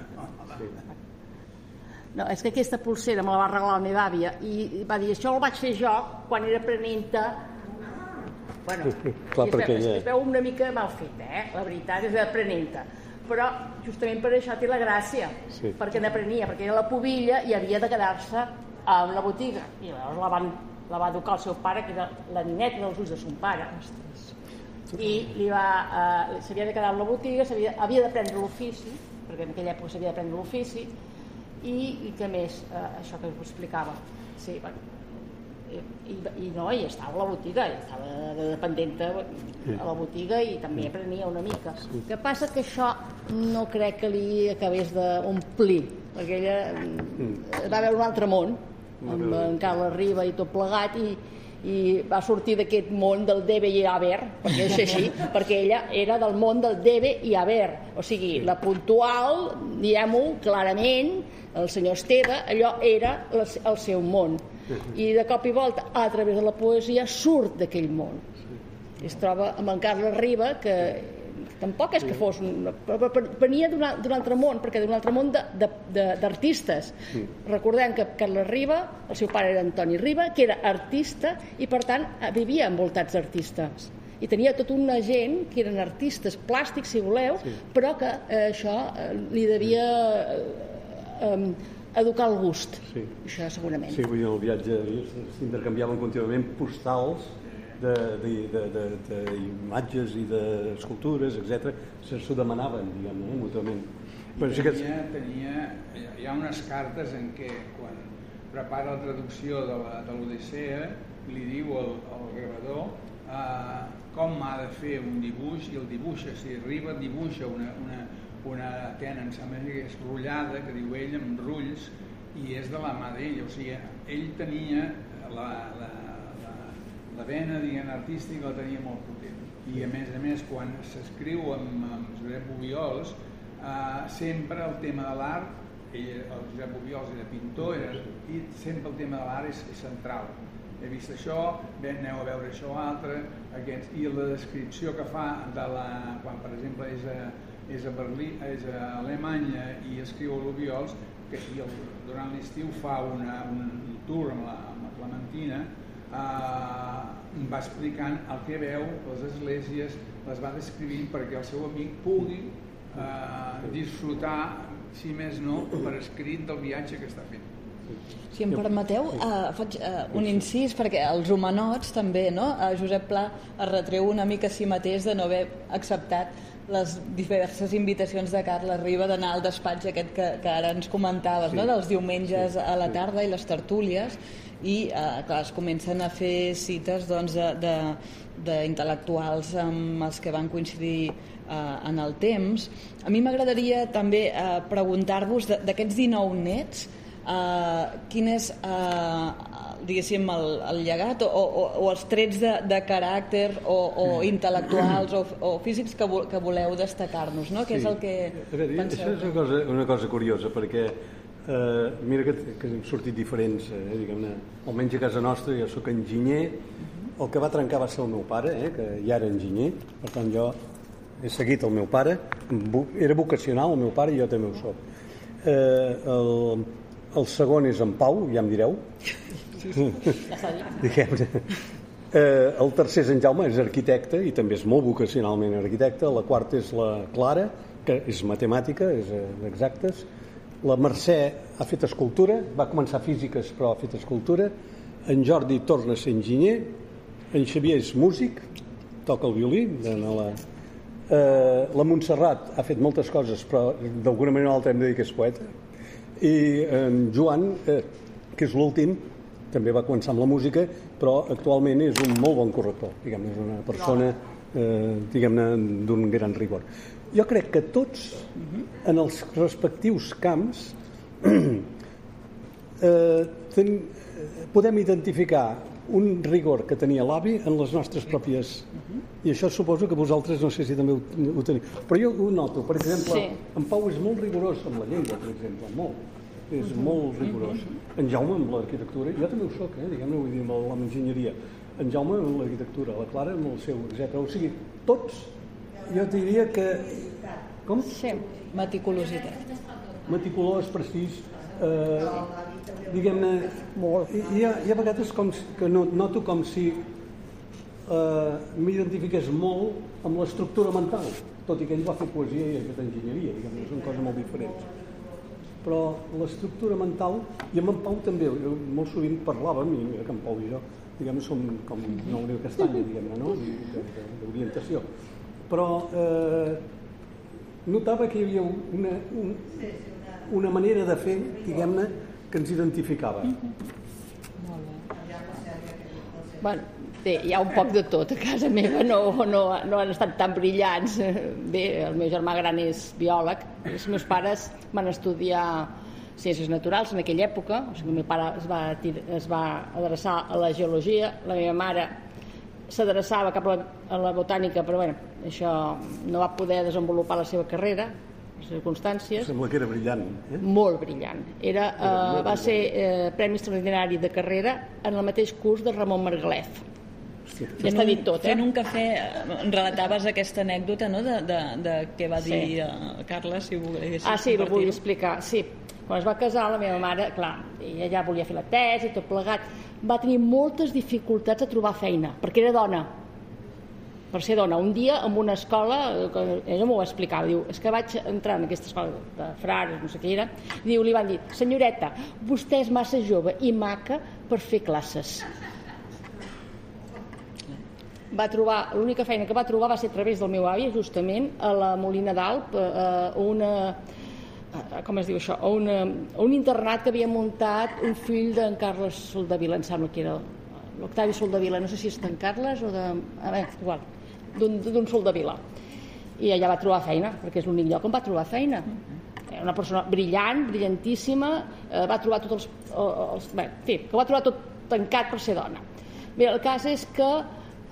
No, és que aquesta pulsera me la va regalar la meva àvia i va dir, això el vaig fer jo quan era aprenenta Bueno, Clar, es, veu, ella- es veu una mica mal fet, eh? La veritat és d'aprenenta. Però justament per això té la gràcia, Sí. perquè n'aprenia, perquè era la pubilla i havia de quedar-se a la botiga. I llavors la, van, la va educar el seu pare, que era la nineta dels ulls de son pare. I li va, eh, s'havia de quedar a la botiga, s'havia- havia d'aprendre l'ofici, perquè en aquella època s'havia d'aprendre l'ofici, i, i què més, eh, això que us explicava. Sí, bueno, i, i, i no, i estava a la botiga, i estava de dependenta a la botiga i també aprenia una mica. El que passa que això no crec que li acabés d'omplir, perquè ella mm. va veure un altre món, amb en Carles Riba i tot plegat, i, i va sortir d'aquest món del debe i haver, perquè és així, perquè ella era del món del debe i haver, o sigui, la puntual, diguem-ho clarament, el senyor Esteve, allò era el seu món. I de cop i volta, a través de la poesia, surt d'aquell món. Es troba amb en Carles Riba, que tampoc és que fos un, però, però, però venia d'un al- d'un altre món perquè d'un altre món d'artistes. Recordem que Carles Riba el seu pare era Antoni Riba que era artista i per tant eh, vivia envoltats d'artistes. I tenia tota una gent que eren artistes plàstics si voleu però que eh, això eh, li devia eh, em, educar el gust. Sí. això segurament. Sí, vull dir, el viatge s'intercanviaven contínuament postals d'imatges i d'escultures, etc. S'ho demanaven, diguem-ne, eh, mútuament. Però sí que... tenia, tenia, hi ha unes cartes en què quan prepara la traducció de de l'Odissea li diu al, al gravador eh, com ha de fer un dibuix i el dibuixa, si arriba dibuixa una, una, una tena, em sembla que és rotllada, que diu ell, amb rulls, i és de la mà d'ell, o sigui, ell tenia la, la, la vena diguem, artística la tenia molt potent. I a més a més quan s'escriu amb, amb Josep Obiols eh, sempre el tema de l'art ell, el Josep Obiols era pintor era, i sempre el tema de l'art és, central. He vist això, bé, aneu a veure això altre aquests, i la descripció que fa de la, quan per exemple és a, és a Berlín, és a Alemanya i escriu a l'Obiols que durant l'estiu fa una, un tour amb la, amb la Clementina eh, va explicant el que veu, les esglésies, les va descrivint perquè el seu amic pugui eh, disfrutar, si més no, per escrit del viatge que està fent. Si em permeteu, uh, faig uh, un incís, perquè els humanots també, no? Uh, Josep Pla es retreu una mica a si mateix de no haver acceptat les diverses invitacions de Carles Riba d'anar al despatx aquest que, que ara ens comentaves, Sí. no? dels diumenges Sí, a la sí. tarda i les tertúlies, i eh, clar, es comencen a fer cites doncs, de, de, d'intel·lectuals amb els que van coincidir eh, en el temps. A mi m'agradaria també eh, preguntar-vos d'aquests 19 nets, eh, quin és, eh, diguéssim, el, el llegat o, o, o els trets de, de caràcter o, o intel·lectuals o, o físics que, vo, que voleu destacar-nos, no? Què és el que A veure, això penseu? és una cosa, una cosa curiosa, perquè eh, mira que, que hem sortit diferents, eh, diguem-ne, almenys a casa nostra, jo sóc enginyer, el que va trencar va ser el meu pare, eh, que ja era enginyer, per tant jo he seguit el meu pare, era vocacional el meu pare i jo també ho soc. Eh, el, el segon és en Pau, ja em direu, dit diguem-ne. Eh, el tercer és en Jaume, és arquitecte i també és molt vocacionalment arquitecte. La quarta és la Clara, que és matemàtica, és eh, d'exactes. La Mercè ha fet escultura, va començar físiques però ha fet escultura. En Jordi torna a ser enginyer. En Xavier és músic, toca el violí. la... Eh, la Montserrat ha fet moltes coses però d'alguna manera o altra hem de dir que és poeta. I en Joan, eh, que és l'últim, també va començar amb la música, però actualment és un molt bon corrector, diguem és una persona eh, diguem-ne d'un gran rigor. Jo crec que tots, en els respectius camps, eh, ten, eh, podem identificar un rigor que tenia l'avi en les nostres pròpies... I això suposo que vosaltres no sé si també ho, ho teniu. Però jo ho noto, per exemple, Sí. en Pau és molt rigorós amb la llengua, per exemple, molt. És molt rigorós. En Jaume amb l'arquitectura, jo també ho soc, eh, diguem-ne, vull dir, amb, l'enginyeria. En Jaume amb l'arquitectura, la Clara amb el seu, etc. O sigui, tots jo diria que... Com? Sí, meticulositat. Meticulós, precís, eh, diguem-ne... Hi, hi, ha, hi ha vegades com, que no, noto com si eh, m'identifiqués molt amb l'estructura mental, tot i que ell va fer poesia i ha fet enginyeria, diguem-ne, són coses molt diferents. Però l'estructura mental, i amb en Pau també, jo molt sovint parlàvem, i mira que en Pau i jo, diguem som com una unió castanya, diguem-ne, no? D'orientació. Però eh, notava que hi havia una, un, una manera de fer, diguem-ne, que ens identificava. Bueno, bé, hi ha un poc de tot. A casa meva no, no, no han estat tan brillants. Bé, el meu germà gran és biòleg. Els meus pares van estudiar ciències naturals en aquella època. O sigui, el meu pare es va, es va adreçar a la geologia. La meva mare s'adreçava cap a la, a la botànica, però bueno, això no va poder desenvolupar la seva carrera, per circumstàncies Sembla que era brillant. Eh? molt brillant. Era, eh, va ser eh, Premi Extraordinari de Carrera en el mateix curs de Ramon Margalef. Hòstia. Ja està dit tot, eh? Fent un cafè, relataves aquesta anècdota, no?, de, de, de què va dir Sí. sí. Carles, si volguessis Ah, sí, ho vull explicar. Sí, quan es va casar la meva mare, clar, ella ja volia fer la tesi i tot plegat, va tenir moltes dificultats a trobar feina, perquè era dona. Per ser dona. Un dia, en una escola, eh, que ella m'ho va explicar, diu, és que vaig entrar en aquesta escola de frares, no sé què era, diu, li van dir, senyoreta, vostè és massa jove i maca per fer classes. va trobar, l'única feina que va trobar va ser a través del meu avi, justament, a la Molina d'Alp, eh, una, eh, com es diu això, a, una, a un internat que havia muntat un fill d'en Carles Soldavila, em sembla que era l'Octavi Soldavila, no sé si és d'en Carles o de... A veure, igual, d'un d'un Soldavila. I allà va trobar feina, perquè és l'únic lloc on va trobar feina. Era una persona brillant, brillantíssima, eh, va trobar tots els... els bé, en fi, que va trobar tot tancat per ser dona. Bé, el cas és que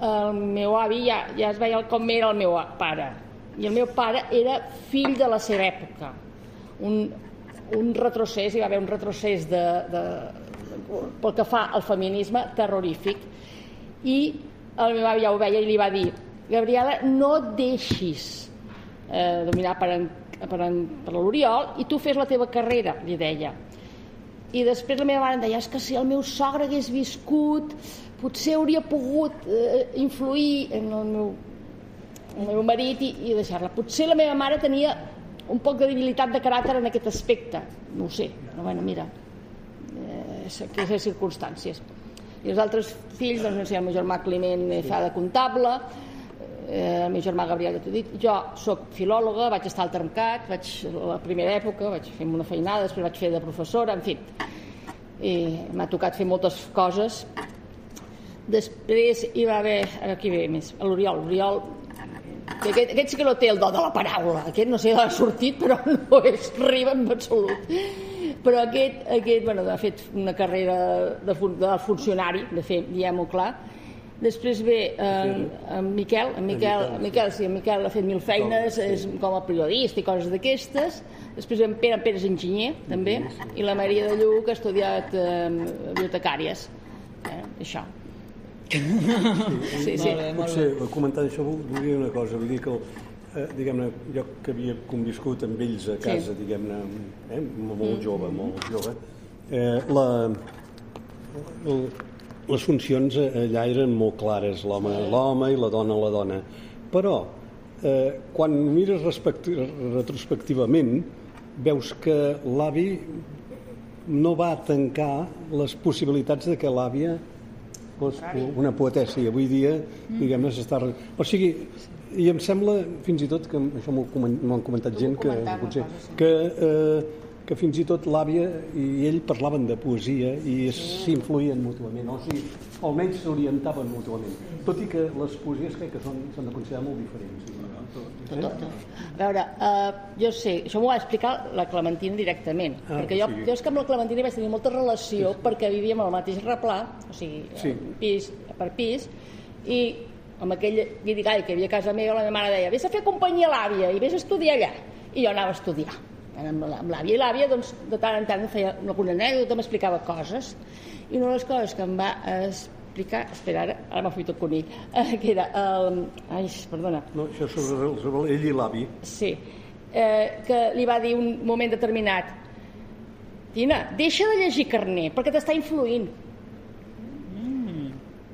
el meu avi ja, ja es veia com era el meu pare. I el meu pare era fill de la seva època. Un, un retrocés, hi va haver un retrocés de, de, pel que fa al feminisme terrorífic. I el meu avi ja ho veia i li va dir Gabriela, no et deixis eh, dominar per, en, per, en, per l'Oriol i tu fes la teva carrera, li deia. I després la meva mare em deia, és que si el meu sogre hagués viscut, potser hauria pogut eh, influir en el meu, el meu marit i, i deixar-la. Potser la meva mare tenia un poc de debilitat de caràcter en aquest aspecte. No ho sé, però bueno, mira, eh, és aquestes circumstàncies. I els altres fills, doncs, no sé, el meu germà Climent eh, fa de comptable, eh, el meu germà Gabriel, ja t'ho dit, jo sóc filòloga, vaig estar al Termcat, vaig, la primera època vaig fer una feinada, després vaig fer de professora, en fi, i m'ha tocat fer moltes coses. Després hi va haver, aquí ve més, l'Oriol, l'Oriol, que aquest, aquest sí que no té el do de la paraula, aquest no sé d'on ha sortit, però no és riba en absolut. Però aquest, aquest bueno, ha fet una carrera de, fun de funcionari, de fer, diguem-ho clar, Després ve en, en Miquel, en Miquel, en Miquel, sí, en Miquel ha fet mil feines és com a periodista i coses d'aquestes. Després en Pere, en Pere és enginyer, també, i la Maria de Lluc ha estudiat eh, bibliotecàries. Eh, això. Sí, sí. Molt bé, molt Potser, comentant això, vull dir una cosa, vull dir que, eh, diguem-ne, jo que havia conviscut amb ells a casa, Sí. diguem-ne, eh, molt jove, molt jove, eh, la, el, les funcions eh, allà eren molt clares, l'home l'home i la dona la dona. Però, eh, quan mires retrospectivament, veus que l'avi no va tancar les possibilitats de que l'àvia fos una poetessa i avui dia, diguem-ne, s'està... O sigui, i em sembla, fins i tot, que això m'ho han comentat gent, que potser, sí. que, eh, que fins i tot l'àvia i ell parlaven de poesia i s'influïen mútuament, o sigui, almenys s'orientaven mútuament. Tot i que les poesies crec que s'han de considerar molt diferents. Tot. A veure, uh, jo sé, això m'ho va explicar la Clementina directament, Ah, perquè jo, sigui- jo és que amb la Clementina vaig tenir molta relació perquè vivíem al mateix replà, o sigui, Sí. sí. pis per pis, i amb aquell guirigall que hi havia a casa meva, la meva mare deia, vés a fer companyia a l'àvia i vés a estudiar allà. I jo anava a estudiar. Amb la- amb l'àvia i l'àvia, doncs, de tant en tant feia alguna anècdota, m'explicava coses. I una de les coses que em va explicar, espera, ara, ara m'ha fet el conill, eh, que era, el, ai, perdona, No, això sobre, sobre ell i l'avi. sí, eh, que li va dir un moment determinat, Tina, deixa de llegir carner, perquè t'està influint.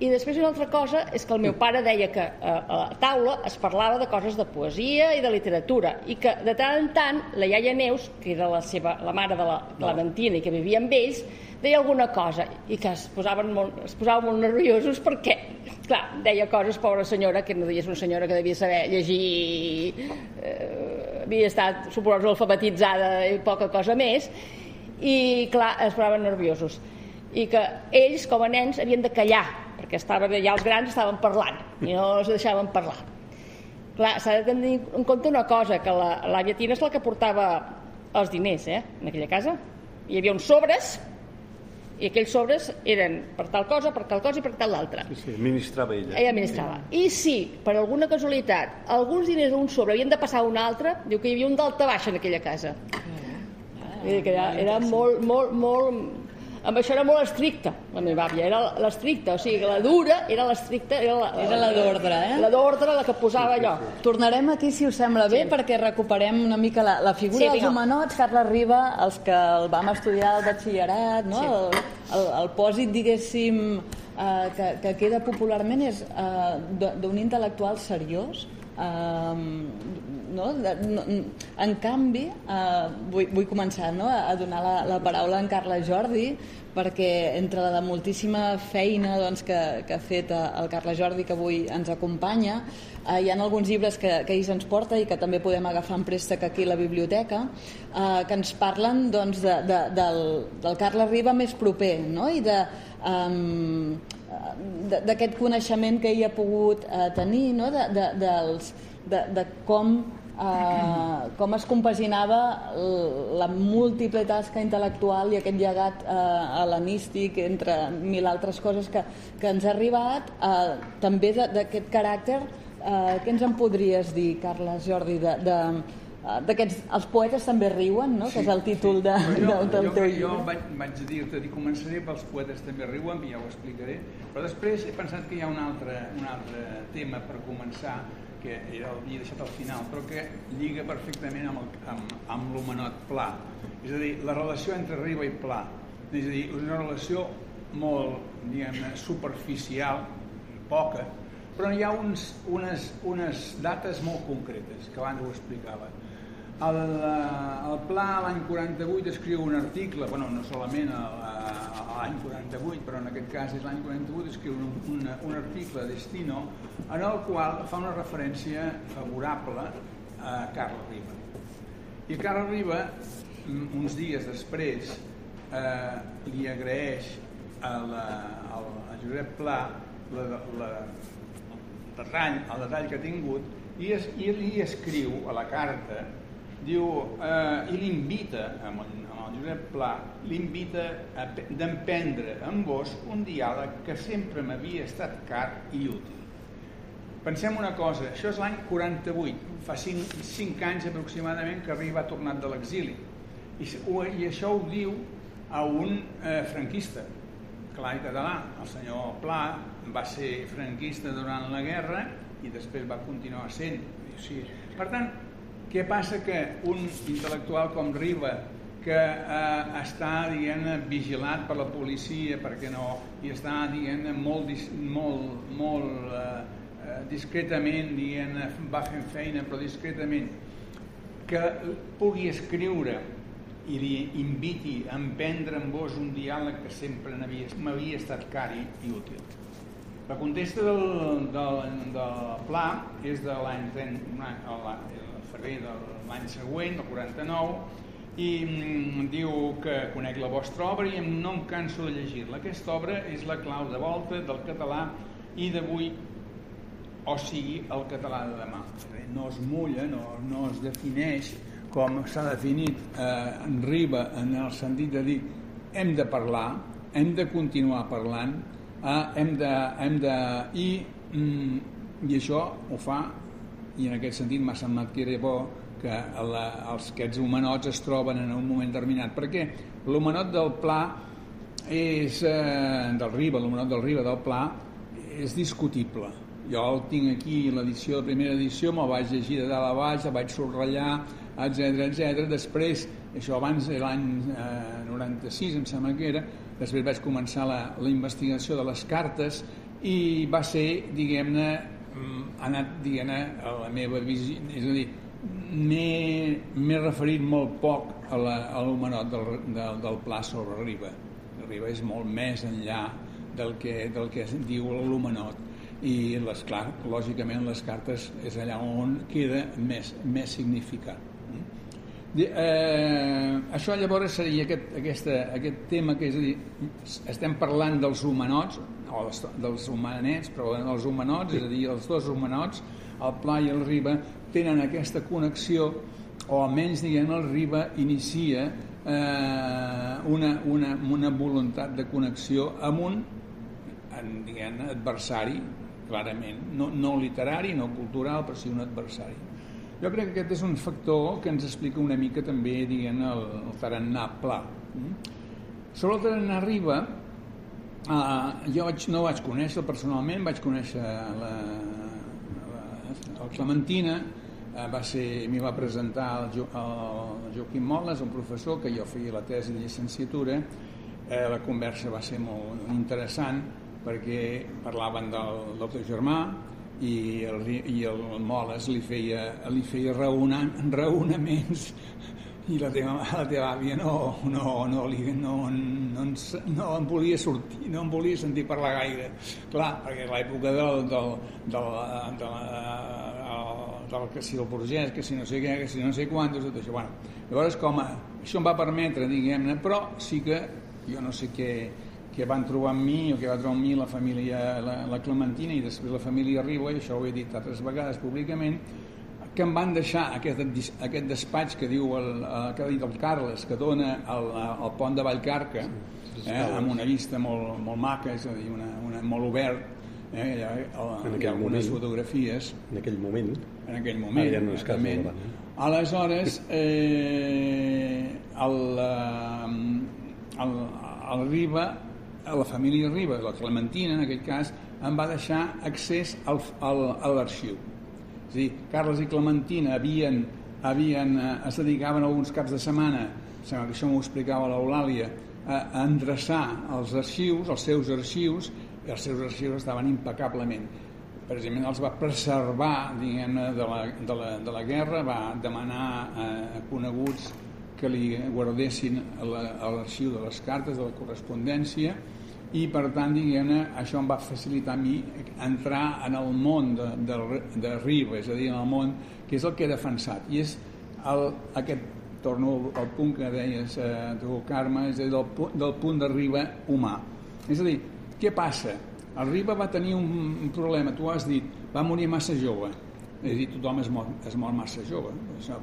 I després una altra cosa és que el meu pare deia que eh, a la taula es parlava de coses de poesia i de literatura i que de tant en tant la iaia Neus, que era la, seva, la mare de la Clementina i que vivia amb ells, deia alguna cosa i que es posaven molt, es posaven molt nerviosos perquè, clar, deia coses, pobra senyora, que no deies una senyora que devia saber llegir, eh, havia estat, suposo, alfabetitzada i poca cosa més, i clar, es posaven nerviosos i que ells com a nens havien de callar perquè estaven allà els grans estaven parlant i no els deixaven parlar clar, s'ha de tenir en compte una cosa que la, la Tina és la que portava els diners eh, en aquella casa hi havia uns sobres i aquells sobres eren per tal cosa, per tal cosa i per tal l'altra Sí, sí, administrava ella. ella administrava. I si, per alguna casualitat, alguns diners d'un sobre havien de passar a un altre, diu que hi havia un d'alta baixa en aquella casa. Vull dir que era, era molt, molt, molt... Amb això era molt estricta, la meva àvia, era l'estricta, o sigui, la dura era l'estricta, era la, Era la d'ordre, eh? La d'ordre, la que posava allò. Tornarem aquí, si us sembla bé, perquè recuperem una mica la, la figura Sí, dels humanots, Carles Riba, els que el vam estudiar al batxillerat, no? el, el, el pòsit, diguéssim, eh, que, que queda popularment és eh, d'un intel·lectual seriós, eh, no? De, no, en canvi, eh, vull, vull començar no? a donar la, la paraula a en Carles Jordi, perquè entre la moltíssima feina doncs, que, que ha fet eh, el Carles Jordi, que avui ens acompanya, eh, hi ha alguns llibres que, que ell ens porta i que també podem agafar en préstec aquí a la biblioteca, eh, que ens parlen doncs, de, de, del, del Carles Riba més proper, no? i de, de- d'aquest coneixement que ell ha pogut eh, tenir, no? de, de, dels, de, de com eh, com es compaginava la múltiple tasca intel·lectual i aquest llegat eh, hel·lenístic entre mil altres coses que, que ens ha arribat, eh, també d'aquest caràcter, eh, què ens en podries dir, Carles Jordi, de, de, d'aquests, els poetes també riuen, no? que és el títol de, Però del, del jo, teu jo, jo llibre. vaig, vaig dir-te, dic, començaré pels poetes també riuen, ja ho explicaré, però després he pensat que hi ha un altre, un altre tema per començar, que era el havia deixat al final, però que lliga perfectament amb, el, amb, amb l'humanot pla. És a dir, la relació entre Riba i Pla. És a dir, una relació molt, diguem superficial, poca, però hi ha uns, unes, unes dates molt concretes, que abans ho explicava. El, eh, el Pla l'any 48 escriu un article, bueno, no solament a- a- a l'any 48, però en aquest cas és l'any 48, escriu un, un, un article Destino en el qual fa una referència favorable a Carles Riba. I Carles Riba, uns dies després, eh, li agraeix a, la, al, a Josep Pla la, la, el detall, el detall que ha tingut i, es, i li escriu a la carta diu, eh, i l'invita amb, el- amb el Josep Pla l'invita d'emprendre amb vos un diàleg que sempre m'havia estat car i útil Pensem una cosa, això és l'any 48, fa 5, 5 anys aproximadament que Riba ha tornat de l'exili. I, I això ho diu a un eh, franquista, clar i català. El senyor Pla va ser franquista durant la guerra i després va continuar sent. O sigui, per tant, què passa que un intel·lectual com Riba que eh, està diguem vigilat per la policia perquè no i està diguem molt, molt, molt eh, eh, discretament diguem, va fent feina però discretament que pugui escriure i li inviti a emprendre amb vos un diàleg que sempre m'havia estat car i, i útil. La contesta del, del, del pla és de l'any 30 un any- el, el febrer de l'any següent, el 49, i mm, diu que conec la vostra obra i no em canso de llegir-la. Aquesta obra és la clau de volta del català i d'avui o sigui el català de demà. No es mulla, no, no es defineix com s'ha definit eh, en Riba en el sentit de dir hem de parlar, hem de continuar parlant, eh, hem de, hem de i, mm, i això ho fa i en aquest sentit m'ha semblat que era bo que la, els, aquests humanots es troben en un moment determinat perquè l'humanot del pla és eh, del Riba, l'homenot del Riba, del Pla, és discutible. Jo el tinc aquí, l'edició, la primera edició, me'l vaig llegir de dalt a baix, el vaig subratllar, etc etc. Després, això abans l'any eh, 96, em sembla que era, després vaig començar la, la investigació de les cartes i va ser, diguem-ne, ha anat, diguem-ne, a la meva visió, és a dir, m'he referit molt poc a l'homenot del, del, del Pla sobre Riba. Riba és molt més enllà del que, del que diu l'homenot i les, clar, lògicament les cartes és allà on queda més, més significat eh, això llavors seria aquest, aquesta, aquest tema que és a dir, estem parlant dels humanots o dels, dels humanets però els humanots, és a dir, els dos humanots el Pla i el Riba tenen aquesta connexió o almenys diguem el Riba inicia eh, una, una, una voluntat de connexió amb un en, diguem, adversari clarament, no, no literari, no cultural, però sí un adversari. Jo crec que aquest és un factor que ens explica una mica també, diguem, el, el tarannà pla. Mm? Sobre el tarannà riba, eh, jo vaig, no vaig conèixer personalment, vaig conèixer la, la, la Clementina, eh, va ser, m'hi va presentar el, jo, el Joaquim Moles, un professor que jo feia la tesi de llicenciatura, eh, la conversa va ser molt interessant, perquè parlaven del, teu germà i el, i el Moles li feia, li feia raonant, raonaments i la teva, la teva àvia no, no, no, li, no, no, ens, no em volia sortir, no em volia sentir parlar gaire. Clar, perquè l'època del, del, del, del, del, del, que si el burgès, que si no sé què, que si no sé quantos, tot això. Bueno, llavors, com a, això em va permetre, diguem-ne, però sí que jo no sé què, que van trobar amb mi o que va trobar amb mi la família, la, la Clementina i després la família Riba, i això ho he dit altres vegades públicament, que em van deixar aquest, aquest despatx que diu el, que ha dit el Carles, que dona al, al pont de Vallcarca, eh, amb una vista molt, molt maca, és a dir, una, una, molt obert, eh, allà, el, hi ha algunes moment, fotografies. En aquell moment. En aquell moment, ah, ja no és cas eh? Aleshores, eh, el, eh, el, el Riba a la família Ribas, la Clementina en aquest cas, em va deixar accés al, al, a l'arxiu. És a dir, Carles i Clementina havien, havien, eh, es dedicaven alguns caps de setmana, sembla que això m'ho explicava l'Eulàlia, a, a endreçar els arxius, els seus arxius, i els seus arxius estaven impecablement. Precisament els va preservar diguem de, la, de, la, de la guerra, va demanar a coneguts que li guardessin l'arxiu de les cartes, de la correspondència, i per tant, diguem-ne, això em va facilitar a mi entrar en el món de, de, de Riba, és a dir, en el món que és el que he defensat, i és el, aquest, torno al punt que deies eh, tu, Carme, és a dir, del, del punt de Riba humà. És a dir, què passa? El Riba va tenir un, problema, tu has dit, va morir massa jove, és a dir, tothom es mor, es mor massa jove,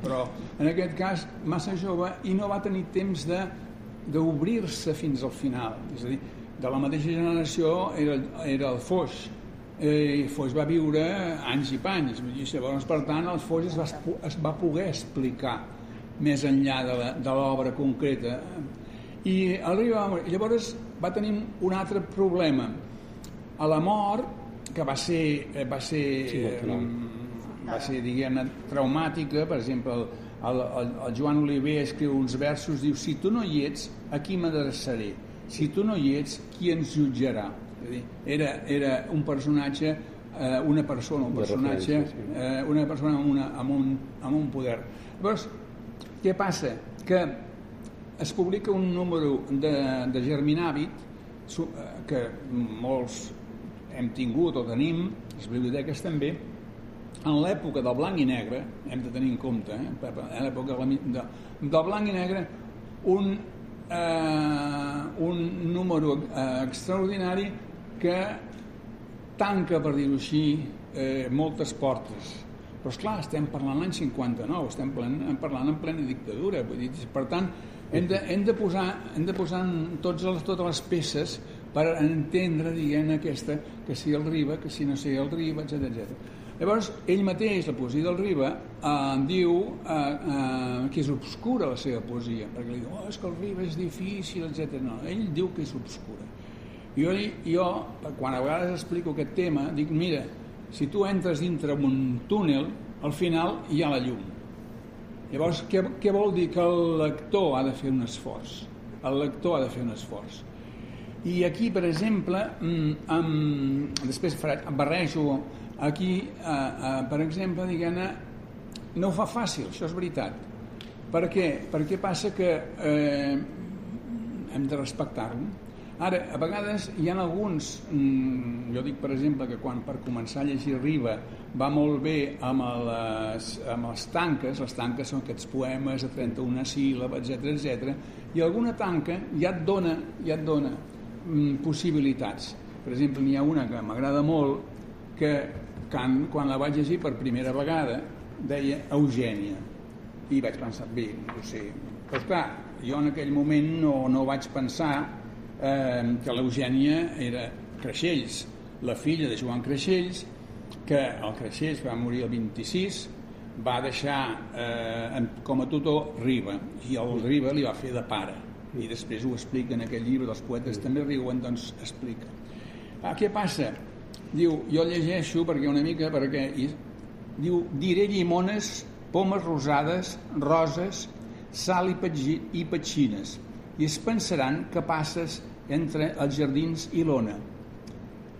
però en aquest cas massa jove i no va tenir temps d'obrir-se fins al final. És a dir, de la mateixa generació era, era el Foix, eh, Foix va viure anys i panys, i llavors, per tant, el Foix es va, es va poder explicar més enllà de l'obra concreta. I arriba, llavors va tenir un altre problema. A la mort, que va ser, eh, va ser, sí, eh, va ser diguem-ne, traumàtica, per exemple, el, el, el, Joan Oliver escriu uns versos, diu, si tu no hi ets, a qui m'adreçaré? Si tu no hi ets, qui ens jutjarà? Dir, era, era un personatge, eh, una persona, un personatge, eh, una persona amb, una, amb, un, amb un poder. Llavors, què passa? Que es publica un número de, de Germinàvit eh, que molts hem tingut o tenim, les biblioteques també, en l'època del blanc i negre, hem de tenir en compte, eh, en l'època de, del blanc i negre, un eh, un número eh, extraordinari que tanca, per dir-ho així, eh, moltes portes. Però, és clar estem parlant l'any 59, estem plen, parlant en plena dictadura. Vull dir, per tant, hem de, hem de posar, hem de posar tots els, totes les peces per entendre, diguem aquesta, que si el Riba, que si no sé el Riba, etc etc. Llavors, ell mateix, la poesia del Riba, eh, diu eh, eh, que és obscura la seva poesia, perquè li diu, oh, és que el Riba és difícil, etc. No, ell diu que és obscura. Jo, jo, quan a vegades explico aquest tema, dic, mira, si tu entres dintre un túnel, al final hi ha la llum. Llavors, què, què vol dir? Que el lector ha de fer un esforç. El lector ha de fer un esforç. I aquí, per exemple, mm, amb, després faré, barrejo aquí, eh, eh, per exemple, diguem no ho fa fàcil, això és veritat. Per què? Perquè passa que eh, hem de respectar-lo. Ara, a vegades hi ha alguns, mm, jo dic per exemple que quan per començar a llegir Riba va molt bé amb les, amb les tanques, les tanques són aquests poemes de 31 síl·labes, etc etc. i alguna tanca ja et dona, ja et dona mm, possibilitats. Per exemple, n'hi ha una que m'agrada molt que quan, quan la vaig llegir per primera vegada deia Eugènia. I vaig pensar, bé, no sé però clar, jo en aquell moment no, no vaig pensar eh, que l'Eugènia era Creixells la filla de Joan Creixells que el Creixells va morir el 26 va deixar eh, com a tutor Riba i el Riba li va fer de pare. I després ho explica en aquell llibre dels poetes també riuen, doncs explica. Ah, què passa? Diu, jo llegeixo perquè una mica perquè i, diu, diré llimones pomes rosades, roses sal i, petgi, i petxines i es pensaran que passes entre els jardins i l'ona.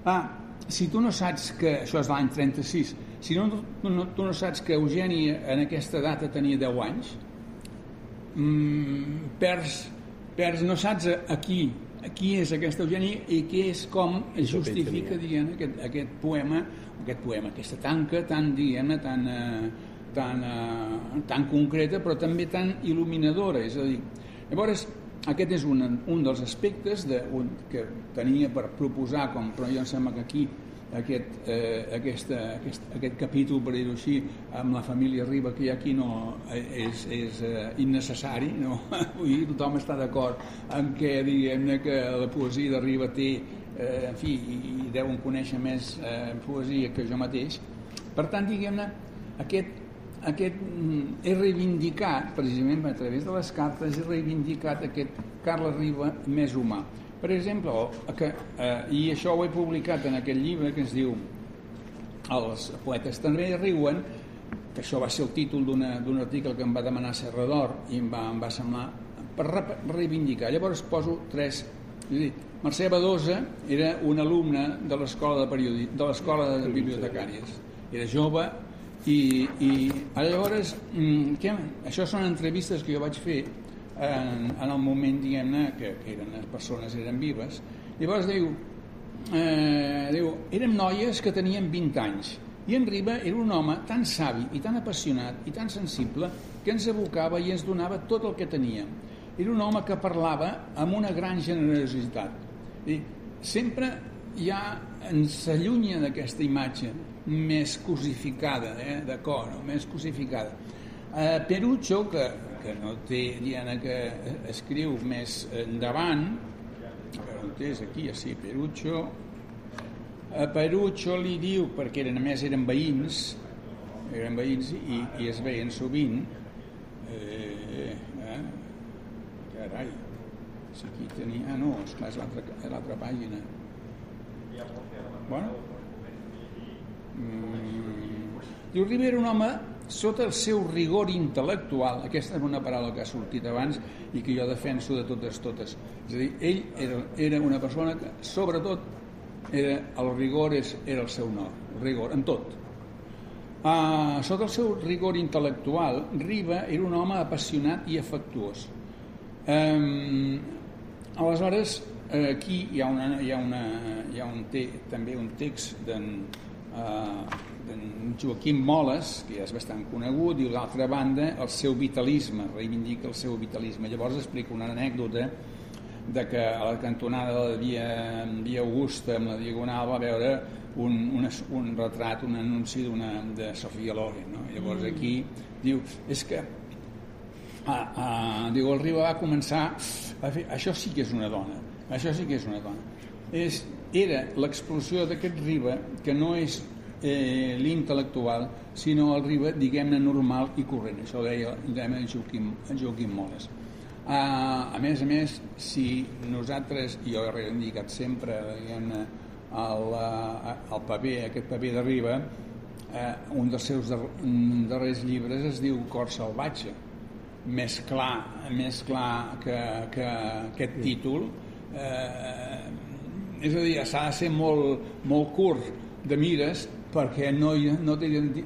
Ah, si tu no saps que això és l'any 36 si no, tu, no, tu no saps que Eugènia en aquesta data tenia 10 anys mmm, perds, perds no saps aquí qui és aquesta Eugènia i què és com es justifica diguem, aquest, aquest poema aquest poema, aquesta tanca tan diguem tan, eh, tan, eh, tan concreta però també tan il·luminadora. És a dir, llavors aquest és un, un dels aspectes de, un, que tenia per proposar com, però jo em sembla que aquí aquest, eh, aquesta, aquest, aquest capítol, per dir-ho així, amb la família Riba que hi ha aquí no eh, és, és eh, innecessari, no? Vull dir, tothom està d'acord en què diguem-ne que la poesia de Riba té, eh, en fi, i, i deuen conèixer més eh, poesia que jo mateix. Per tant, diguem-ne, aquest, aquest mm, he reivindicat, precisament a través de les cartes, he reivindicat aquest Carles Riba més humà per exemple, que, eh, i això ho he publicat en aquest llibre que es diu Els poetes també riuen, que això va ser el títol d'un article que em va demanar Serrador i em va, em va semblar per reivindicar. Llavors poso tres... Dir, Mercè Badosa era un alumne de l'escola de, periodi, de l'escola de bibliotecàries. Era jove i, i llavors, mm, què? això són entrevistes que jo vaig fer en, en el moment diguem-ne que, que eren, les persones eren vives. Llavors diu, eh, diu érem noies que tenien 20 anys i en Riba era un home tan savi i tan apassionat i tan sensible que ens evocava i ens donava tot el que tenia era un home que parlava amb una gran generositat. I sempre ja ens allunya d'aquesta imatge més cosificada eh, de cor, no? més cosificada. Eh, Perucho que que no té Diana que escriu més endavant. Però on és? Aquí, sí, Perucho. A Perucho li diu perquè eren, a més eren veïns eren veïns i, i es veien sovint. Eh, eh, carai si aquí tenia, ah no, esclar, és l'altra pàgina. Bueno. Mm, diu Rivera un home sota el seu rigor intel·lectual, aquesta és una paraula que ha sortit abans i que jo defenso de totes totes. És a dir, ell era, era una persona que, sobretot, era, el rigor és, era el seu nom, el rigor, en tot. Uh, sota el seu rigor intel·lectual, Riba era un home apassionat i afectuós. Um, aleshores, aquí hi ha, una, hi ha, una, hi ha un te, també un text d'en uh, en Joaquim Moles, que ja és bastant conegut, i l'altra banda el seu vitalisme, reivindica el seu vitalisme. Llavors explica una anècdota de que a la cantonada de la Via, Via Augusta, amb la Diagonal, va veure un, un, un retrat, un anunci de Sofia Loren. No? Llavors mm. aquí diu, és que ah, ah, diu, el Riba va començar a fer, això sí que és una dona, això sí que és una dona. És, era l'explosió d'aquest Riba, que no és eh, l'intel·lectual, sinó el Riba, diguem-ne, normal i corrent. Això ho deia, deia Joaquim, Joaquim Moles. Uh, a més a més, si nosaltres, i jo he reivindicat sempre diguem-ne, el, uh, el paper, aquest paper de Riba, uh, un dels seus dar darrers llibres es diu Cor salvatge. Més clar, més clar que, que aquest títol, eh, és a dir, s'ha de ser molt, molt curt de mires perquè no, no,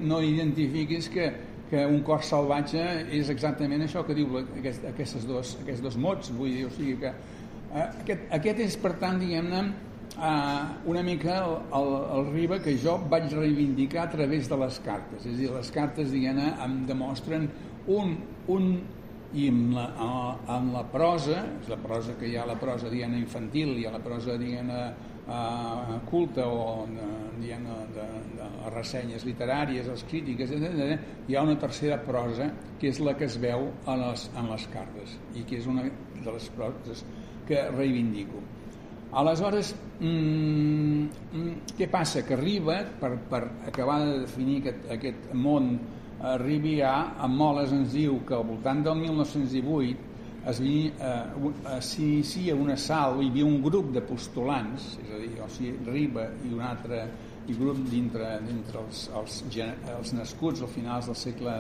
no identifiquis que, que un cor salvatge és exactament això que diu aquest, aquestes dos, aquests dos mots. Vull dir, o sigui que eh, aquest, aquest és per tant diguem-ne eh, una mica el, el, el riba que jo vaig reivindicar a través de les cartes. És a dir, les cartes diguem-ne em demostren un, un i en la, en la prosa, la prosa que hi ha la prosa diguem infantil, ha la prosa diguem uh, culta o diguem de, de les ressenyes literàries, les crítiques, etc. Hi ha una tercera prosa que és la que es veu en les, en les cartes i que és una de les proses que reivindico. Aleshores, mmm, què passa? Que arriba, per, per acabar de definir aquest, aquest món arribi a, a Moles ens diu que al voltant del 1918 eh, s'inicia una sal, hi havia un grup de postulants, és a dir, o sigui, Riba i un altre i grup dintre, dintre els, els, els nascuts al finals del segle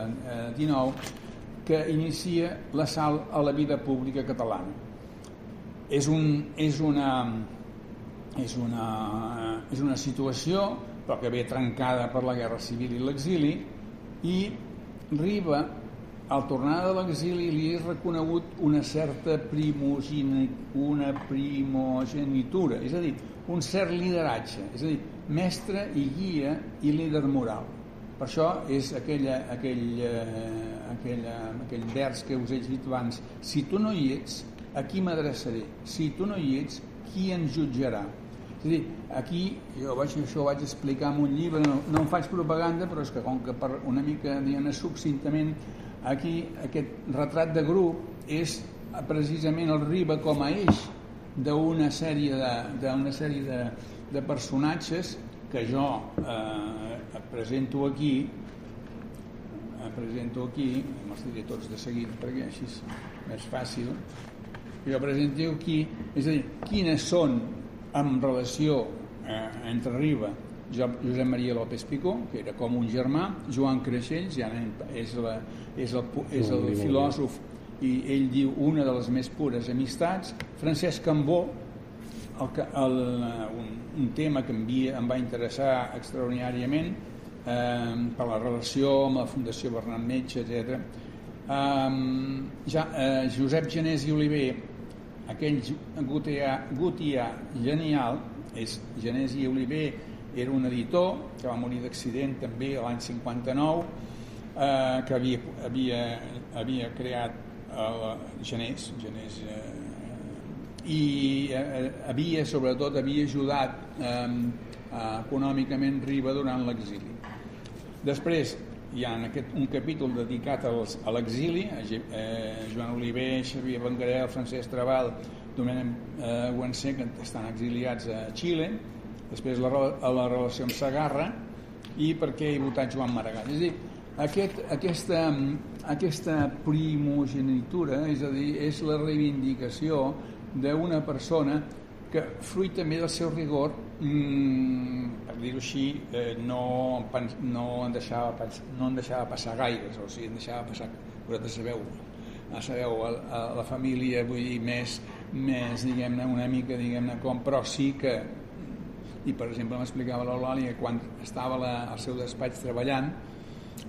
XIX, eh, que inicia la sal a la vida pública catalana. És, un, és, una, és, una, és una situació però que ve trencada per la Guerra Civil i l'exili i Riba al tornar de l'exili li és reconegut una certa una primogenitura, és a dir, un cert lideratge, és a dir, mestre i guia i líder moral. Per això és aquella, aquell, eh, aquella, aquell vers que us he dit abans, si tu no hi ets, a qui m'adreçaré? Si tu no hi ets, qui ens jutjarà? És dir, aquí jo vaig, això ho vaig explicar en un llibre, no, no en faig propaganda, però és que com que per una mica, diguem succintament, aquí aquest retrat de grup és precisament el Riba com a eix d'una sèrie de, d'una sèrie de, de personatges que jo eh, presento aquí presento aquí me'ls diré tots de seguit perquè així és més fàcil jo presento aquí és a dir, quines són en relació eh, entre Riba Josep Maria López Picó, que era com un germà, Joan Creixells, ja és, la, és, el, és el filòsof i ell diu una de les més pures amistats, Francesc Cambó, el, el, un, un tema que em, via, em va interessar extraordinàriament eh, per la relació amb la Fundació Bernat Metge, etc. Eh, ja, eh, Josep Genés i Oliver aquell Gutià, Gutià genial és Genesi Oliver era un editor que va morir d'accident també l'any 59 eh, que havia, havia, havia creat el Genés, Genés eh, i eh, havia sobretot havia ajudat eh, econòmicament Riba durant l'exili. Després hi ha aquest, un capítol dedicat als, a l'exili, eh, Joan Oliver, Xavier Bangarel, Francesc Trabal, Domènec eh, Guansé, que estan exiliats a Xile, després la, a la relació amb Sagarra, i per què he votat Joan Maragall. És a dir, aquest, aquesta, aquesta primogenitura, és a dir, és la reivindicació d'una persona que fruit també del seu rigor mm, per dir-ho així eh, no, no, en deixava, no en deixava passar gaires o sigui, en deixava passar vosaltres sabeu sabeu, a, a la família vull dir, més, més diguem-ne, una mica diguem-ne com, però sí que i per exemple m'explicava l'Eulàlia quan estava la, al seu despatx treballant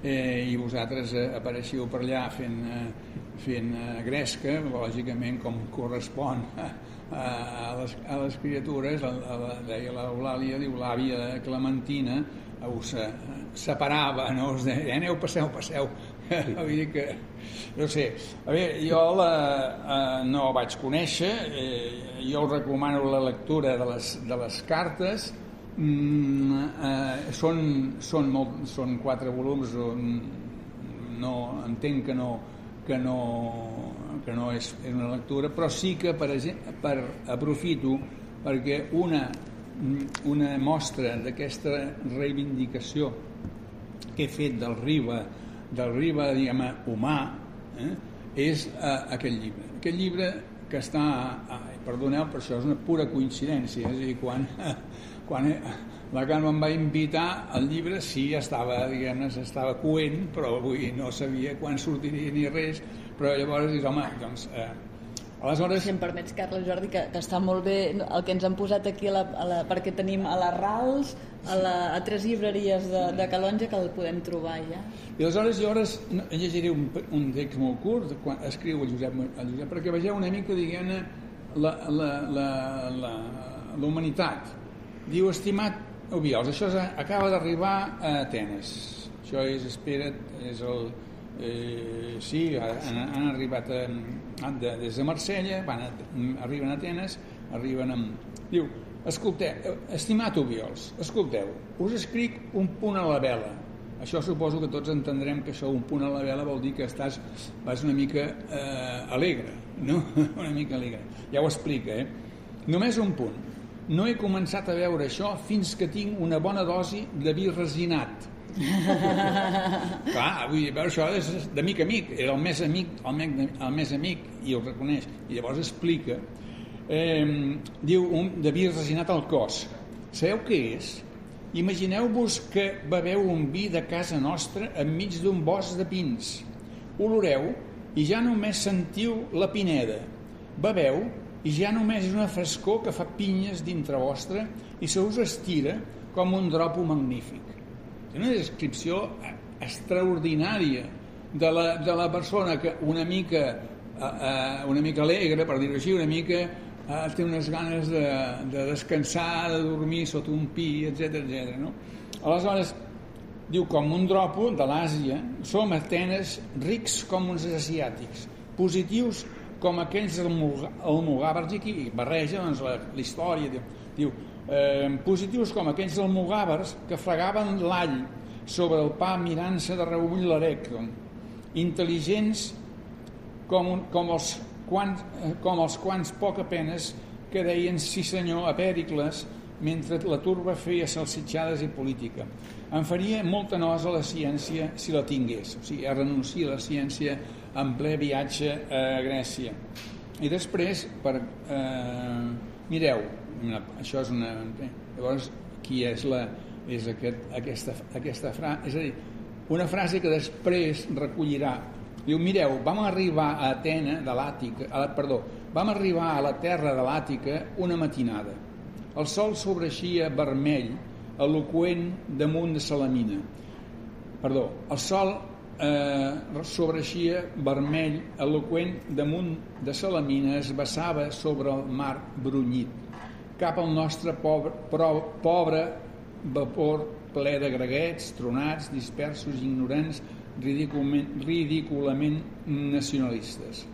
eh, i vosaltres eh, apareixiu per allà fent, eh, fent eh, gresca, lògicament com correspon a, les, a les criatures, a, a, deia l'Eulàlia, diu l'àvia Clementina, us separava, no? us deia, eh, aneu, passeu, passeu. Vull dir que, no sé, a veure, jo la, eh, no vaig conèixer, eh, jo recomano la lectura de les, de les cartes, mm, eh, són, són, molt, són quatre volums, no, entenc que no, que no, que no és, una lectura, però sí que per, per aprofito perquè una mm, una mostra d'aquesta reivindicació que he fet del Riba, del Riba, diguem humà, eh, és eh, aquest llibre. Aquest llibre que està, eh, perdoneu, per això és una pura coincidència, és a dir, quan, quan la Carme em va invitar, el llibre sí estava, diguem-ne, estava coent, però avui no sabia quan sortiria ni res, però llavors dius, home, doncs, eh, Aleshores... Si em permets, Carles Jordi, que, que està molt bé el que ens han posat aquí, a la, a la, perquè tenim a les RALs, a, la, a tres llibreries de, de Calonja que el podem trobar ja. I aleshores jo ara llegiré un, un text molt curt, quan escriu el Josep, el Josep perquè vegeu una mica, diguem-ne, la, la, la, la, la humanitat. Diu, estimat Obiols, això és, acaba d'arribar a Atenes. Això és, espera't, és el... Eh, sí, han, han arribat a, de, des de Marsella, van a, arriben a Atenes, arriben amb... Diu, escolteu, estimat Obiols, escolteu, us escric un punt a la vela. Això suposo que tots entendrem que això, un punt a la vela, vol dir que estàs, vas una mica eh, alegre, no? una mica alegre. Ja ho explica, eh? Només un punt. No he començat a veure això fins que tinc una bona dosi de vi resinat Clar, vull dir, això és de mic a mic, era el més amic, el més, el més amic, i ho reconeix. I llavors explica, eh, diu, un, de vi resinat al cos. Sabeu què és? Imagineu-vos que beveu un vi de casa nostra enmig d'un bosc de pins. Oloreu i ja només sentiu la pineda. Beveu i ja només és una frescor que fa pinyes dintre vostre i se us estira com un dropo magnífic una descripció extraordinària de la, de la persona que una mica eh, eh, una mica alegre, per dir-ho així, una mica eh, té unes ganes de, de descansar, de dormir sota un pi, etc etc. no? Aleshores, diu, com un dropo de l'Àsia, som Atenes rics com uns asiàtics, positius com aquells almogàvers, i aquí barreja doncs, la, la història, diu, diu eh, positius com aquells almogàvers que fregaven l'all sobre el pa mirant-se de reull l'erècton, intel·ligents com, un, com, els quants, eh, com els quants poc apenes que deien sí senyor a Pèricles mentre la turba feia salsitxades i política. Em faria molta nosa la ciència si la tingués, o sigui, a renunciar a la ciència en ple viatge a Grècia. I després, per, eh, mireu, una, això és una... Llavors, qui és la és aquest, aquesta, aquesta frase, és a dir, una frase que després recollirà. Diu, mireu, vam arribar a Atena de l'Àtica, perdó, vam arribar a la terra de l'Àtica una matinada. El sol sobreixia vermell, eloquent damunt de Salamina. Perdó, el sol eh, sobreixia vermell, eloquent damunt de Salamina, es vessava sobre el mar brunyit cap al nostre pobre, pobre vapor ple de greguets, tronats, dispersos, ignorants, ridículament, ridículament nacionalistes.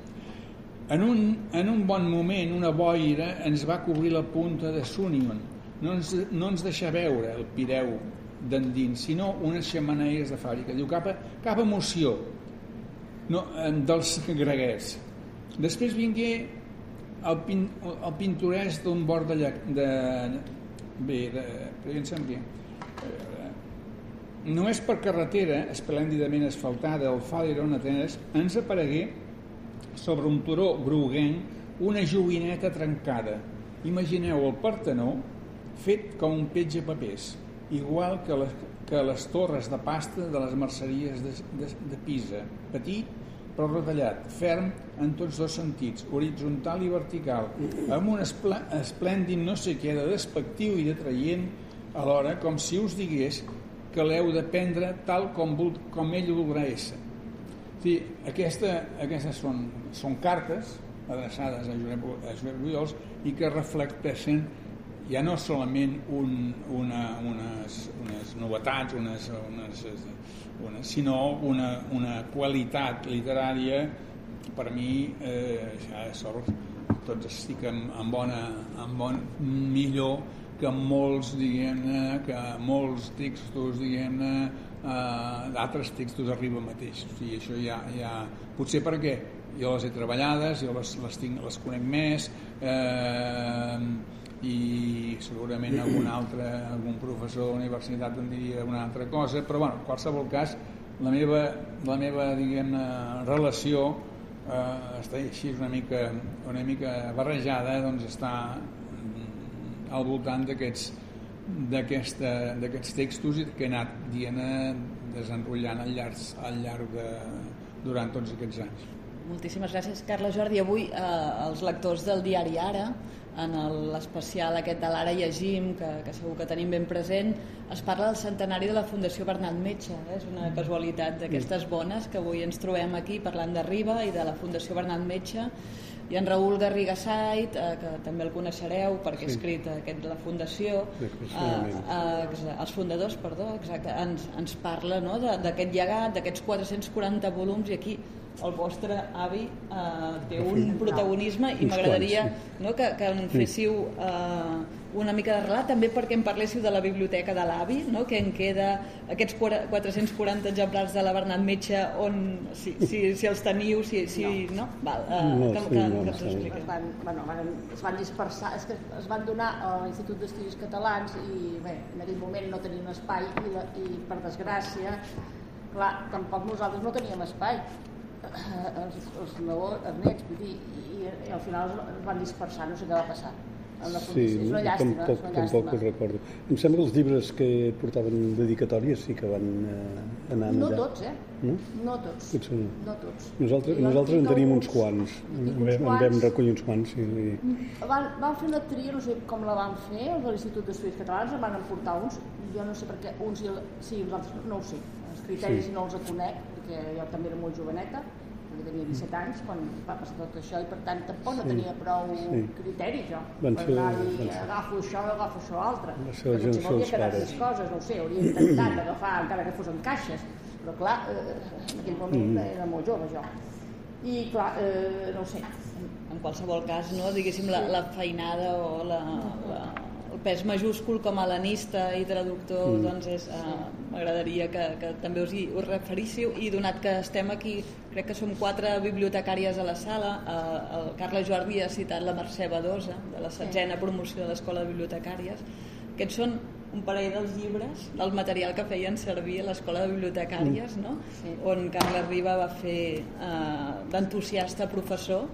En un, en un bon moment, una boira ens va cobrir la punta de Sunion. No ens, no ens deixa veure el Pireu d'endins, sinó unes xamaneies de fàbrica. Diu, cap, cap emoció no, dels greguets. Després vingué el, pin, el pintoresc d'un bord de, llac, de, bé, de, pensa'm bé, eh, només per carretera esplèndidament asfaltada al Faleron Atenes ens aparegué sobre un turó groguenc una joguineta trencada. Imagineu el Partenó fet com un petge papers igual que les, que les torres de pasta de les merceries de, de, de Pisa. Petit però retallat, ferm en tots dos sentits, horitzontal i vertical, amb un esplèndid no sé què de despectiu i de traient, alhora com si us digués que l'heu de prendre tal com, com ell voldrà ésser. Sí, aquesta, aquestes són, són cartes adreçades a Josep, a Josep Bujols i que reflecteixen ja no solament un, una, unes, unes novetats, unes, unes, una, sinó una, una qualitat literària per mi eh, ja sort, tots estic en, en, bona, en bon, millor que molts, diguem-ne, que molts textos, diguem-ne, eh, d'altres textos arriba mateix. O sigui, això ja, ja... Potser perquè jo les he treballades, jo les, les, tinc, les conec més, eh, i segurament algun altre algun professor de la universitat en diria una altra cosa, però bueno, en qualsevol cas la meva, la meva diguem relació eh, està així una mica, una mica barrejada doncs està al voltant d'aquests d'aquests textos que he anat dient desenrotllant al llarg, al llarg de, durant tots aquests anys. Moltíssimes gràcies, Carla Jordi. Avui eh, els lectors del diari Ara, en l'especial aquest de l'Ara llegim, que, que segur que tenim ben present, es parla del centenari de la Fundació Bernat Metge. Eh? És una casualitat d'aquestes bones que avui ens trobem aquí parlant de Riba i de la Fundació Bernat Metge i en Raül Garriga Sait, eh, que també el coneixereu perquè sí. ha escrit aquest de la Fundació, eh, eh, els fundadors, perdó, exacte, ens, ens parla no, d'aquest llegat, d'aquests 440 volums i aquí el vostre avi eh, té un protagonisme i m'agradaria no, que, que en féssiu eh, una mica de relat, també perquè em parléssiu de la biblioteca de l'avi, no? que en queda aquests 440 exemplars de la Bernat Metge, on, si, si, si els teniu, si... si no. no? Val, uh, no, que, sí, que, no, que ens Es van, bueno, van, es van dispersar, és que es van donar a l'Institut d'Estudis Catalans i bé, en aquell moment no tenien espai i, la, i per desgràcia, clar, tampoc nosaltres no teníem espai els, els, nebot, els nets, vull dir, i, i al final es van dispersar, no sé què va passar. Sí, és una llàstima, tampoc, una llàstima. tampoc ho recordo. Em sembla que els llibres que portaven dedicatòries sí que van eh, anar No tots, eh? No, no tots. Potser no. no tots. Nosaltres, nosaltres en tenim uns quants. En, en vam recollir uns quants. Sí. Van, van fer una tria, no sé com la van fer, els de l'Institut d'Estudis Catalans, en van emportar uns, jo no sé per què, uns i sí, els altres no ho sé, els criteris sí. no els conec, perquè jo també era molt joveneta, perquè tenia 17 anys quan va passar tot això i per tant tampoc no tenia prou sí. criteri jo. Van per anar-hi agafo això agafo això altre. Això potser m'hauria quedat més coses no sé, hauria intentat agafar encara que fos en caixes però clar, eh, en aquell moment mm. era molt jove jo. I clar, eh, no ho sé. En qualsevol cas, no, diguéssim la, la feinada o la, la, pes majúscul com a helenista i traductor, mm. doncs és, uh, m'agradaria que, que també us hi us referíssiu i donat que estem aquí, crec que som quatre bibliotecàries a la sala, uh, el Carles Jordi ha citat la Mercè Badosa, de la setzena promoció de l'Escola de Bibliotecàries, aquests són un parell dels llibres, del material que feien servir a l'Escola de Bibliotecàries, mm. no? Sí. on Carles Riba va fer uh, d'entusiasta professor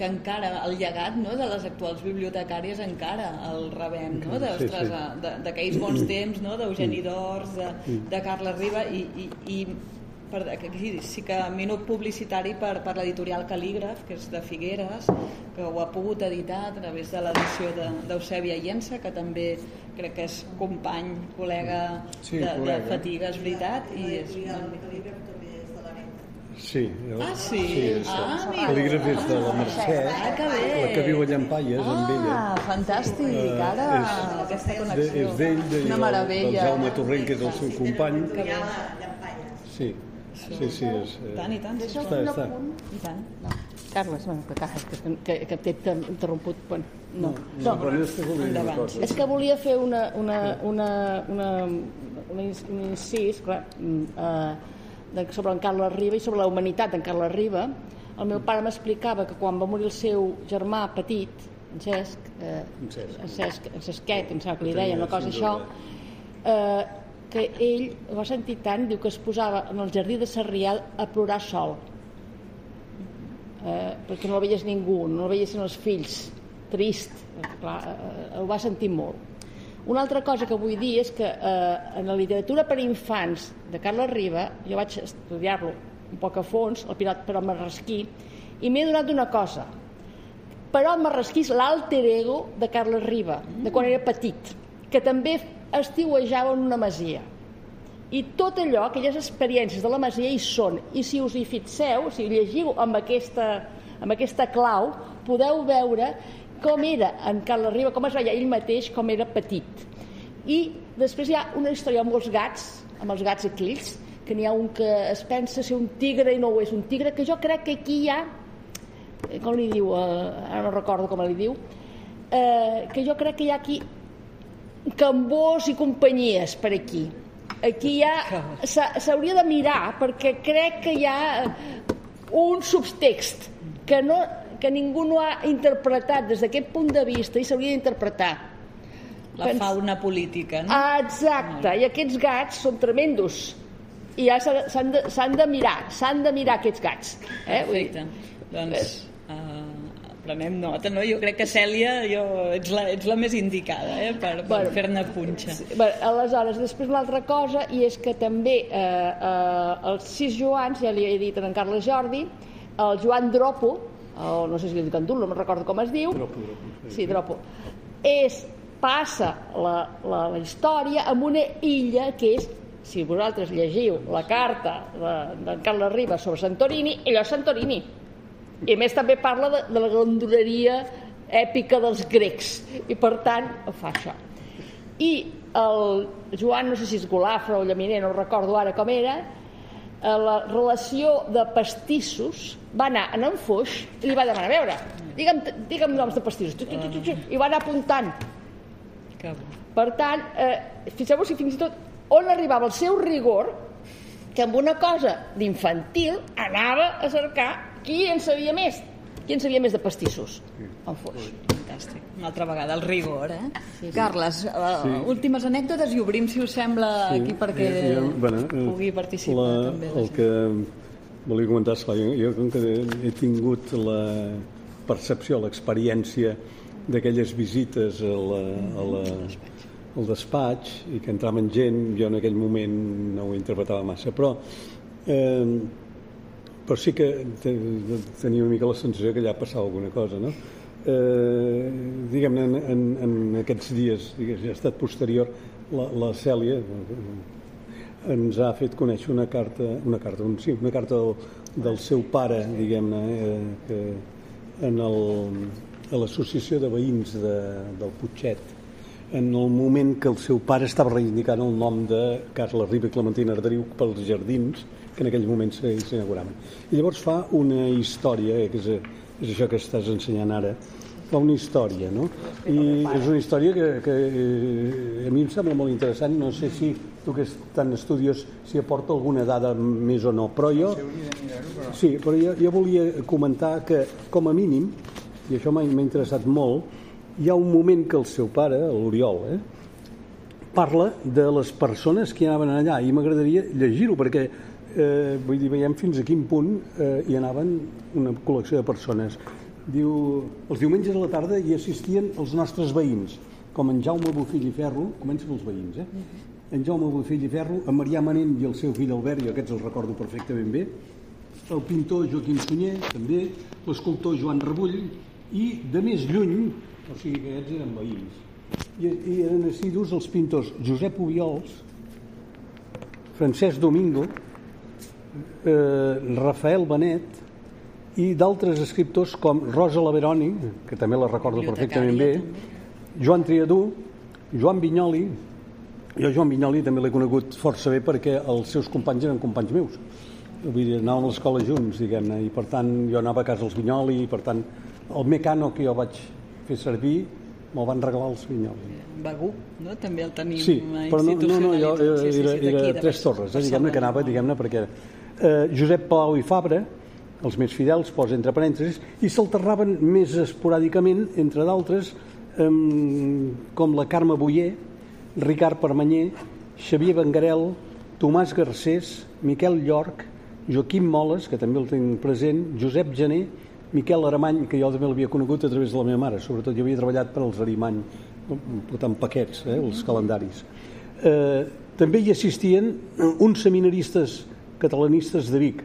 que encara el llegat no, de les actuals bibliotecàries encara el rebem, no? d'aquells sí, sí. Bons temps no? d'Eugeni d'Ors, de, de Carles Riba i, i, i per, aquí sí que minut publicitari per, per l'editorial Calígraf, que és de Figueres, que ho ha pogut editar a través de l'edició d'Eusèbia Llença, que també crec que és company, col·lega, sí, de, col·lega. de fatiga, és veritat. I és, Sí. Jo, ah, sí? sí és, ah, cal·lígraf és de la Mercè, ah, que bé. la que viu a Llampaies, ah, amb ella. Ah, fantàstic, ara uh, és, aquesta connexió. De, és d'ell, de, Una meravella. del Jaume Torrent, que és el seu company. Que bé. Sí. Sí, sí, és... Eh... Tant i tant. Està, està. I tant. No. Carles, bueno, que, que, que, que t'he interromput. Bueno, no. No, no, no, és, que és que volia fer una, una, una, una, una, un incís, clar, uh, de, sobre en Carles Riba i sobre la humanitat d'en Carles Riba, el meu pare m'explicava que quan va morir el seu germà petit, en Cesc, eh, en Cesc, en Cesquet, em sembla que li deien una cosa això, eh, que ell va sentir tant, diu que es posava en el jardí de Sarrià a plorar sol, eh, perquè no el veies ningú, no el veiessin els fills, trist, eh, clar, eh, ho va sentir molt. Una altra cosa que vull dir és que eh, en la literatura per infants de Carles Riba, jo vaig estudiar-lo un poc a fons, el Pirat per Marrasquí, i m'he donat una cosa. Però el Marrasquí és l'alter ego de Carles Riba, de quan era petit, que també estiuejava en una masia. I tot allò, aquelles experiències de la masia hi són. I si us hi fixeu, si llegiu amb aquesta, amb aquesta clau, podeu veure com era en Carles Riba, com es veia ell mateix, com era petit. I després hi ha una història amb els gats, amb els gats aquells, que n'hi ha un que es pensa ser un tigre i no ho és un tigre, que jo crec que aquí hi ha, eh, com li diu, eh, ara no recordo com li diu, eh, que jo crec que hi ha aquí cambós i companyies per aquí. Aquí hi ha... S'hauria de mirar perquè crec que hi ha un subtext que no, que ningú no ha interpretat des d'aquest punt de vista i s'hauria d'interpretar La Pens- fauna política, no? Exacte, i aquests gats són tremendos. I ja s'ha- s'han de, de mirar, s'han de mirar aquests gats. Eh? Vull dir, Perfecte. Doncs uh, prenem nota, no? Jo crec que Cèlia jo, ets, la, ets la més indicada eh? per, per Bueno. fer-ne punxa. Bé, aleshores, després una altra cosa, i és que també eh, eh, els sis Joans, ja li he dit a en Carles Jordi, el Joan Dropo, o no sé si li dic Andul, no me'n recordo com es diu, Dropo, Dropo, sí, Dropo, és, passa la, la, la història amb una illa que és, si vosaltres llegiu la carta de, de Carles Ribas sobre Santorini, allò és Santorini. I a més també parla de, de la grandoleria èpica dels grecs, i per tant fa això. I el Joan, no sé si és Golafra o Llaminer, no recordo ara com era, la relació de pastissos va anar en en Foix i li va demanar, a veure, digue'm, digue'm noms de pastissos, tu, tu, tu, tu, tu, i va anar apuntant. Per tant, eh, fixeu-vos si fins i tot on arribava el seu rigor, que amb una cosa d'infantil anava a cercar qui en sabia més, qui en sabia més de pastissos. En Foix. Fantàstic. Una altra vegada, el rigor, eh? Sí, sí. Carles, uh, sí. últimes anècdotes i obrim, si us sembla, sí. aquí perquè Jo- jo, bueno, eh, pugui participar la, també. la El que volia comentar, esclar, jo, jo com que he tingut la percepció, l'experiència d'aquelles visites a la, a la, al despatx i que entraven gent, jo en aquell moment no ho interpretava massa, però eh, però sí que te- tenia una mica la sensació que allà passava alguna cosa, no? Eh, diguem-ne, en, en, en aquests dies, digues, ja ha estat posterior, la, la Cèlia eh, ens ha fet conèixer una carta, una carta, un, sí, una carta del, del seu pare, diguem-ne, eh, que en el, a l'associació de veïns de, del Putxet, en el moment que el seu pare estava reivindicant el nom de Carles Riba i Clementina Arderiu pels jardins que en aquell moment s'hi- s'inauguraven. I llavors fa una història, eh, que és, és això que estàs ensenyant ara, fa una història, no? I és una història que, que eh, a mi em sembla molt interessant, no sé si tu que ets tan estudiós si aporta alguna dada més o no, però jo... Sí, però jo, jo volia comentar que, com a mínim, i això m'ha interessat molt, hi ha un moment que el seu pare, l'Oriol, eh, parla de les persones que anaven allà i m'agradaria llegir-ho perquè eh, vull dir, veiem fins a quin punt eh, hi anaven una col·lecció de persones. Diu, els diumenges a la tarda hi assistien els nostres veïns, com en Jaume Bofill i Ferro, comença pels veïns, eh? En Jaume Bofill i Ferro, en Marià Manent i el seu fill Albert, jo aquests els recordo perfectament bé, el pintor Joaquim Sunyer, també, l'escultor Joan Rebull, i de més lluny, o sigui que aquests eren veïns, i, i eren assidus els pintors Josep Obiols, Francesc Domingo, eh, Rafael Benet i d'altres escriptors com Rosa Laveroni, que també la recordo perfectament bé, Joan Triadú, Joan Vinyoli, jo Joan Vinyoli també l'he conegut força bé perquè els seus companys eren companys meus. Vull dir, anàvem a l'escola junts, diguem-ne, i per tant jo anava a casa dels Vinyoli, i per tant el mecano que jo vaig fer servir me'l van regalar els Vinyoli. Begú, no? També el tenim Sí, però no, no, no jo, era, era, era Tres Torres, eh, diguem-ne que anava, diguem-ne, perquè eh, Josep Palau i Fabra, els més fidels, posa entre parèntesis, i s'alternaven més esporàdicament, entre d'altres, eh, com la Carme Boyer, Ricard Permanyer, Xavier Bengarel, Tomàs Garcés, Miquel Llorc, Joaquim Moles, que també el tinc present, Josep Gené, Miquel Aramany, que jo també l'havia conegut a través de la meva mare, sobretot jo havia treballat per als Arimany, portant paquets, eh, els calendaris. Eh, també hi assistien uns seminaristes catalanistes de Vic.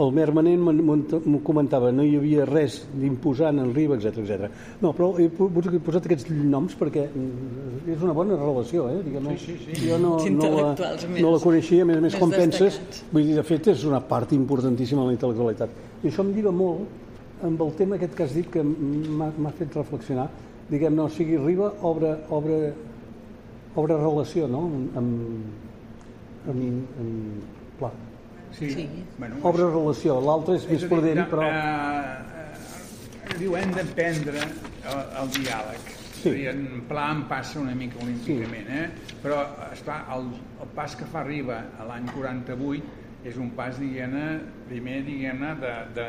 El mer Manent m'ho- comentava, no hi havia res d'imposant en Riba, etc etc. No, però he po- he posat aquests noms perquè mm, és una bona relació, eh? Diguem, sí, sí, sí. Jo no, no, la, més- no la coneixia, a més a més, més com penses, vull dir, de fet, és una part importantíssima de la intel·lectualitat. I això em lliga molt amb el tema aquest que has dit que m'ha fet reflexionar. Diguem, no, o sigui, Riba obre, obre, obre relació, no?, amb, amb, amb, amb Sí. Sí. Bueno, obre relació. L'altre és més dir, prudent, de- però... Eh, eh, diu, hem d'aprendre el, el diàleg. Sí. Sí. En pla em passa una mica olímpicament, eh? però esclar, el, el pas que fa arriba a l'any 48 és un pas, diguem-ne, primer, diguem-ne, de, de,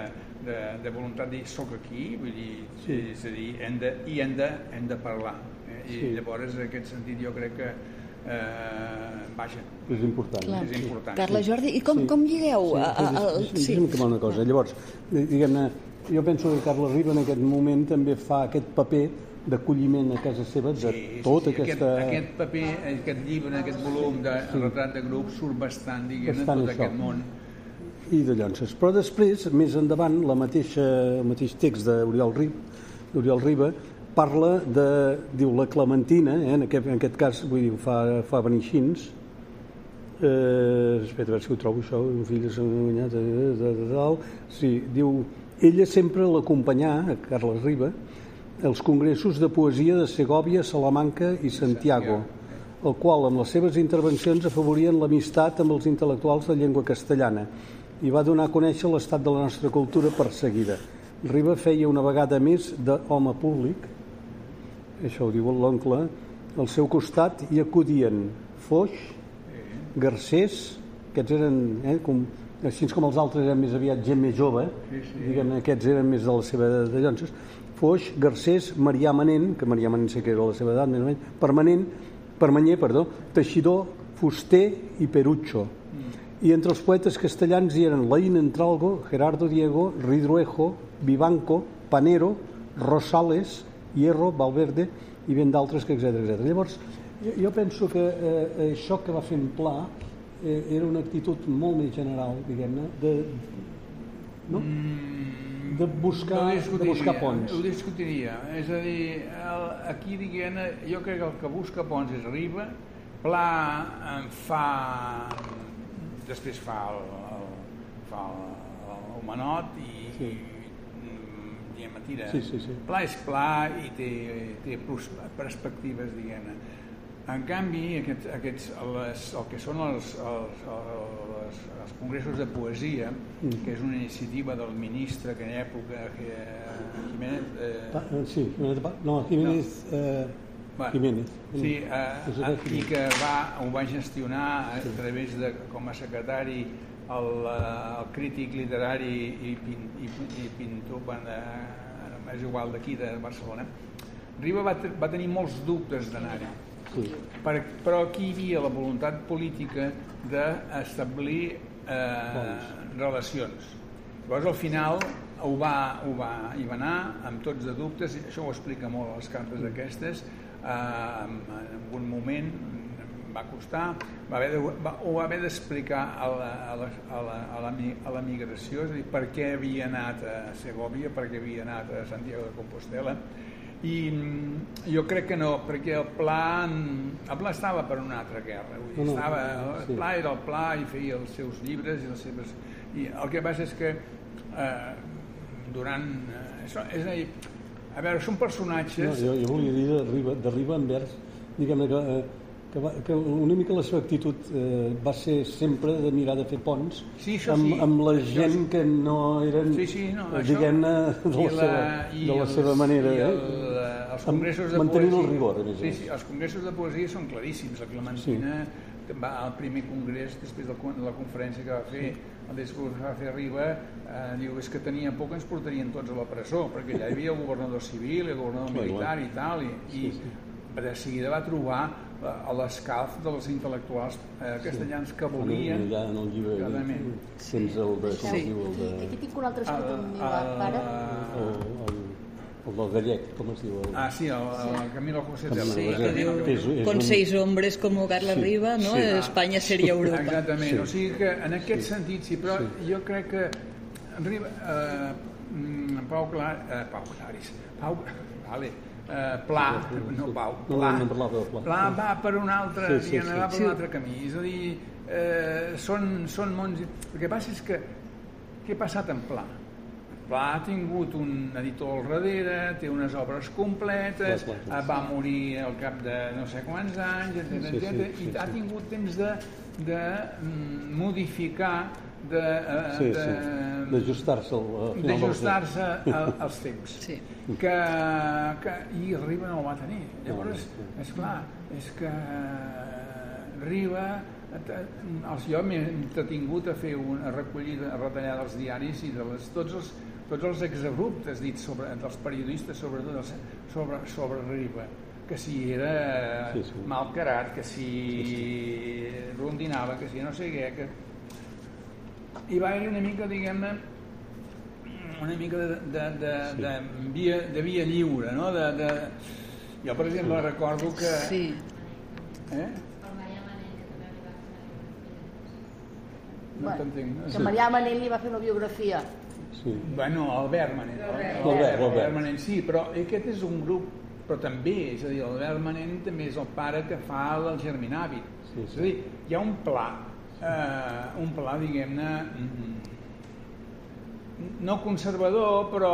de, de voluntat de dir soc aquí, vull dir, sí. és a dir, hem de, i hem de, hem de parlar, Eh? I Sí. llavors, en aquest sentit, jo crec que eh, vaja, És important. Clar. és important. Carla Jordi, i com, com lligueu? a, a, a, Sí, acabar una cosa. Llavors, di- diguem-ne, jo penso que Carles Riba en aquest moment també fa aquest paper d'acolliment a casa seva de tota aquesta... Aquest, aquest paper, aquest llibre, aquest volum de retrat de grup surt bastant, diguem-ne, tot això. aquest món. i de llonces. Però després, més endavant, la mateixa, el mateix text d'Oriol Rib, d'Oriol Riba parla de, diu, la Clementina, eh, en, aquest, en aquest cas, vull dir, fa, fa venir aixins, eh, espera, a veure si ho trobo això, un fill de Sant Guanyat, de, de, de, dalt, sí, diu, ella sempre l'acompanyà, a Carles Riba, als congressos de poesia de Segòvia, Salamanca i Santiago, el qual, amb les seves intervencions, afavorien l'amistat amb els intel·lectuals de llengua castellana i va donar a conèixer l'estat de la nostra cultura perseguida. Riba feia una vegada més d'home públic, això ho diu l'oncle, al seu costat hi acudien Foix, Garcés, aquests eren, eh, com, així com els altres eren més aviat gent més jove, Sí, sí. diguem aquests eren més de la seva edat de llonces, Foix, Garcés, Marià Manent, que Marià Manent sé que era la seva edat, més o menys, Permanent, Permanyer, perdó, Teixidor, Fuster i Perucho. I entre els poetes castellans hi eren Laín Entralgo, Gerardo Diego, Ridruejo, Vivanco, Panero, Rosales, Hierro, Valverde i ben d'altres que etc etc. Llavors, jo, jo penso que eh, això que va fer en Pla eh, era una actitud molt més general, diguem-ne, de, no? de, buscar, Ho de buscar ponts. Ho discutiria. És a dir, el, aquí, diguem-ne, jo crec que el que busca ponts és Riba, Pla en fa... Després fa el, el, fa el, el Manot i, Sí. Tira. Sí, sí, sí. Pla és pla i té, té perspectives, diguem-ne. En canvi, aquests, aquests, les, el que són els, els, els, els congressos de poesia, Mm. que és una iniciativa del ministre que en època eh, Jiménez... Eh, Pa, eh, sí, Jiménez no, Jiménez, eh, Bueno, Jiménez. Sí, eh, i que va, ho va gestionar a través de, com a secretari el, eh, el crític literari i, pin, i, i pintor eh, és igual d'aquí de Barcelona Riba va, va tenir molts dubtes d'anar-hi Sí. per, però aquí hi havia la voluntat política d'establir eh, relacions. Llavors, al final, ho va, ho va, hi va anar amb tots de dubtes, i això ho explica molt a les cartes aquestes, eh, en, en un moment va costar, va haver de, va, ho va haver d'explicar a, la, a, la, a, la, a, la, a la migració, és a dir, per què havia anat a Segovia, per què havia anat a Santiago de Compostela, i mm, jo crec que no, perquè el pla, el pla estava per una altra guerra, vull dir, No, no, estava, el pla era el pla i feia els seus llibres i les seves... I el que passa és que eh, durant... Eh, això, és a dir, a veure, són No, personatges... jo, jo volia dir de Riba, de Riba envers, diguem-ne que, eh, que, va, que una mica la seva actitud eh, va ser sempre de mirar de fer ponts Sí, amb, sí. amb la gent sí. que no eren, Sí, sí, no, diguem-ne, de, i la, seva, i de la els- seva manera. i el, eh, els congressos de mantenint poesia... el rigor, a més a sí, sí, els congressos de poesia són claríssims. La Clementina sí. va al primer congrés, després de la conferència que va fer, el discurs que va fer Riba, eh, diu, és que tenia por que ens portarien tots a la presó, perquè allà hi havia el governador civil, el governador militar i tal, i, i Sí, sí. de seguida va trobar a l'escalf dels intel·lectuals eh, castellans que volien Allà en el llibre Clarament. tens el de, com Sí. diu, el de, Aquí tinc un altre escrit el- pare, el, el, el del gallec, com es diu? El, Ah, sí, el, el Camilo José Tela. Sí, que diu, és- és con un- seis hombres como Carla Sí, Riba, no? sí. España sería Europa. Exactament, Sí. o sigui que en aquest sentit sí, però jo crec que Riba, eh, mm, Pau Clar, eh, Pau Claris, Pau, vale, eh, Pla, no Pau, No, Pla, no, no del Pla. Pla va per un altre, Sí, sí, sí. va per un altre camí, és a dir, eh, són, són mons... El que passa és que, què ha passat en Pla? Pla ha tingut un editor al darrere, té unes obres completes, Clar, clar, clar. va morir al cap de no sé quants anys, etc, Sí, sí, sí, i ha tingut temps de, de mm, modificar, de, eh, Sí, de, sí, d'ajustar-se al del- d'ajustar-se al- als temps. Sí. Que, que, I Riba no ho va tenir. Llavors, és clar, és que eh, Riba eh, els, jo m'he entretingut a fer una recollida, a retallar dels diaris i de les, tots els, tots els exabruptes dits sobre, dels periodistes, sobretot els, sobre, sobre Riba, que si era Sí, sí. malcarat, que si rondinava, que si no sé què, que... Hi va haver una mica, diguem-ne, una mica de, de, de, de, via, de via lliure, no? De, de... Jo, per exemple, recordo que... Sí. Eh? No Bueno, t'entenc. Que Marià Manent li va fer una biografia. Sí. Bueno, Albert Manent. Albert, Albert. Albert Manent, sí, però aquest és un grup, però també, és a dir, l'Albert Manent també és el pare que fa el Germinavi. Sí, sí. És a dir, hi ha un pla, eh, un pla, diguem-ne, mm, no conservador, però...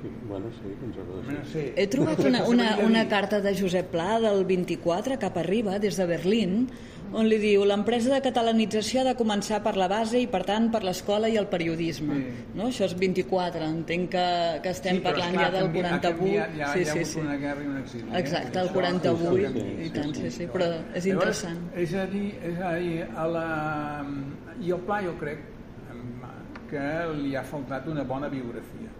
sí. Bueno, sí, conservador. No sé. He trobat una, una, una carta de Josep Pla del 24 cap arriba, des de Berlín, on li diu l'empresa de catalanització ha de començar per la base i, per tant, per l'escola i el periodisme. Sí. No? Això és 24, entenc que, que estem Sí, parlant esclar, ja del ha canviat- 48. Ha canviat, ja, sí, hi ha sí, hagut sí. una guerra i un exili. eh? Exacte, el Això- 48, això canvia, i tant, sí, sí, però és interessant. Llavors, és a dir, és a dir a la... i el Pla jo crec que li ha faltat una bona biografia.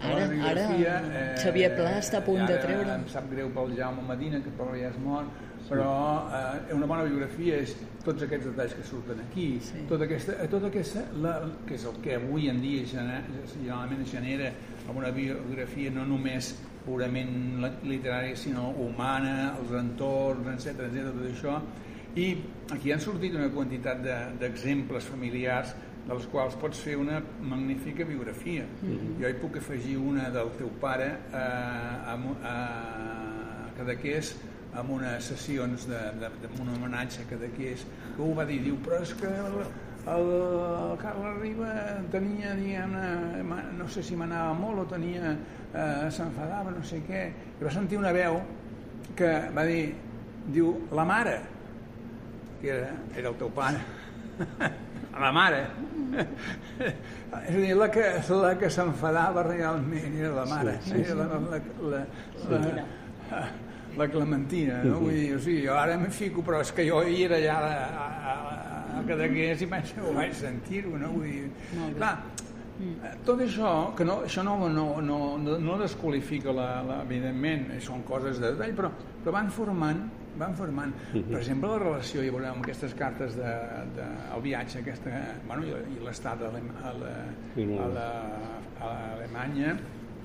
Ara- ara biografia, Xavier Pla està a punt de treure. Em sap greu pel Jaume Medina, que però ja és mort, però eh, una bona biografia és tots aquests detalls que surten aquí, Sí. tota aquesta, eh, tota aquesta la, que és el que avui en dia genera, generalment genera una biografia no només purament literària sinó humana, els entorns, etc etc tot això i aquí han sortit una quantitat de- d'exemples familiars dels quals pots fer una magnífica biografia. Jo hi puc afegir una del teu pare eh, amb, a Cadaqués amb unes sessions de, de, de, un homenatge a Cadaqués que ho va dir, diu, però és que el, el, el Carles Riba tenia, diguem-ne, ma- no sé si manava molt o tenia, eh, s'enfadava, no sé què, i va sentir una veu que va dir, diu, la mare, que era, era el teu pare, la mare, és a dir, la que, la que s'enfadava realment era la mare, Sí, sí, era la, la, la, la, la, la Clementina, no? Vull dir, o sigui, jo ara em fico, però és que jo hi era allà a, a, a, a Cadaqués i vaig, ho vaig sentir-ho, no? Vull dir, clar, tot això, que no, això no, no, no, no, no desqualifica, la, la, evidentment, són coses de detall, però, però van formant van formant. Per exemple, la relació, ja veureu, amb aquestes cartes de, de, el viatge, aquesta, bueno, i, l'estat a, l'Alem-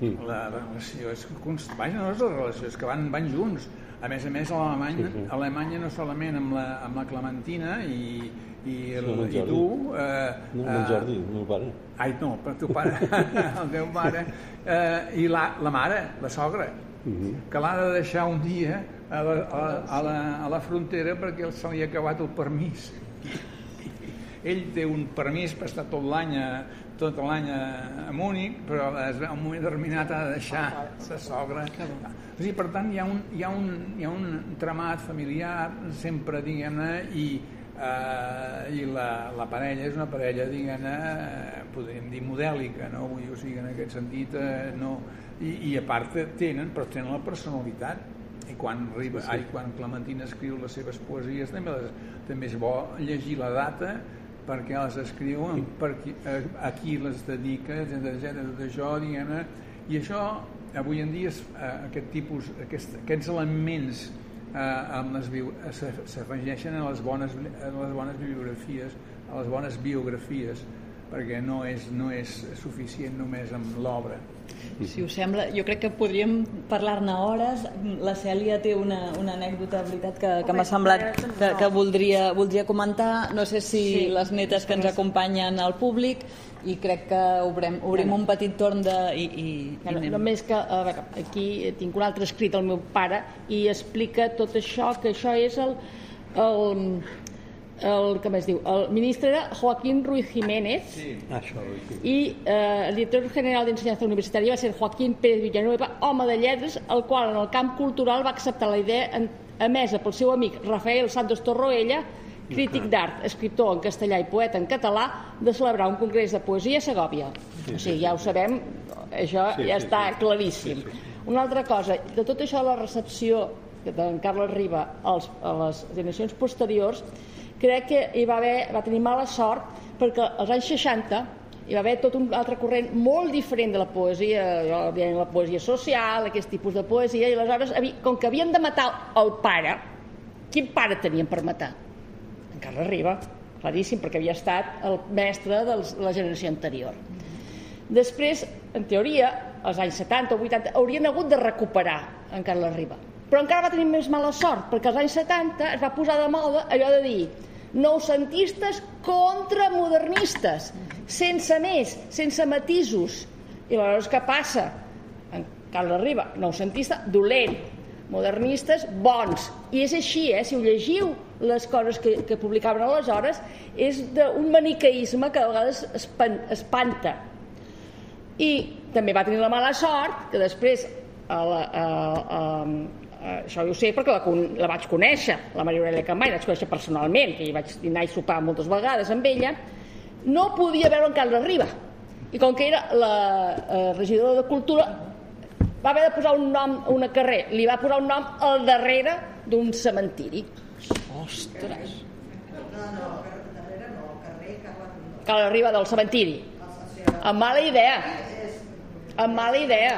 la, Alemanya, Mm. la relació és constant. Vaja, no és la relació, és que van, van junts. A més a més, a Alemanya, Sí, sí. a Alemanya no solament amb la, amb la Clementina i, i, el, el i tu... Eh, No, amb eh, el Jordi, el meu pare. Ai, no, però teu pare, el teu pare, eh, i la, la mare, la sogra, Mhm. que l'ha de deixar un dia a la, a, la, a, la, a la frontera perquè se li ha acabat el permís. Ell té un permís per estar tot l'any a, tot l'any a, a Múnich, però es un moment determinat ha de deixar sa sogra. O sigui, per tant, hi ha un, hi ha un, hi ha un tramat familiar sempre, diguem-ne, i, eh, i la, la parella és una parella, diguem-ne, eh, podríem dir modèlica, no? Vull dir, o sigui, en aquest sentit, eh, no... I, I a part tenen, però tenen la personalitat, i quan, Riba, ai, quan Clementina escriu les seves poesies també, les, també és bo llegir la data perquè les escriuen, per qui, a, a qui les dedica, etc tot això, diguem-ne, i això avui en dia és, eh, aquest tipus, aquest, aquests elements eh, amb les eh, s'af- s'afegeixen a les bones a les bones biografies, a les bones biografies, perquè no és, no és suficient només amb l'obra. Si us sembla, jo crec que podríem parlar-ne hores. La Cèlia té una, una anècdota, de veritat, que, que m'ha semblat que, que voldria, voldria comentar. No sé si Sí. les netes que ens acompanyen al públic i crec que obrem, obrim un petit torn de... I, i, i Bueno, anem. només que a veure, aquí tinc un altre escrit del meu pare i explica tot això, que això és el, el, el com es diu, el ministre era Joaquín Ruiz Jiménez sí. Sí. i eh, el director general d'ensenyança universitària va ser Joaquín Pérez Villanueva, home de lletres, el qual en el camp cultural va acceptar la idea en, emesa pel seu amic Rafael Santos Torroella, crític d'art, escriptor en castellà i poeta en català, de celebrar un congrés de poesia a Segòvia. Sí, o sigui, ja ho sabem, això Sí, ja sí, està sí. claríssim. Sí, Una altra cosa, de tot això de la recepció d'en Carles Riba als, a les generacions posteriors, crec que hi va, haver, va tenir mala sort perquè als anys 60 hi va haver tot un altre corrent molt diferent de la poesia, òbviament la poesia social, aquest tipus de poesia, i aleshores, com que havien de matar el pare, quin pare tenien per matar? En Carles Riba, claríssim, perquè havia estat el mestre de la generació anterior. Després, en teoria, als anys 70 o 80, haurien hagut de recuperar en Carles Riba. Però encara va tenir més mala sort, perquè als anys 70 es va posar de moda allò de dir noucentistes contra modernistes, sense més, sense matisos. I aleshores què passa? En Carles Riba, noucentista, dolent, modernistes, bons. I és així, eh? si ho llegiu les coses que, que publicaven aleshores, és d'un maniqueisme que a vegades espan, espanta. I també va tenir la mala sort que després, a la, a, a, a, això jo ho sé perquè la, con- la vaig conèixer, la Maria Aurelia Campany, la vaig conèixer personalment, que hi vaig dinar i sopar moltes vegades amb ella, no podia veure en Carles Riba. I com que era la eh, regidora de Cultura, va haver de posar un nom a una carrer, li va posar un nom al darrere d'un cementiri. Ostres! No, no, darrere no, carrer Carles. Carles Riba del cementiri. Amb mala idea. Amb mala idea.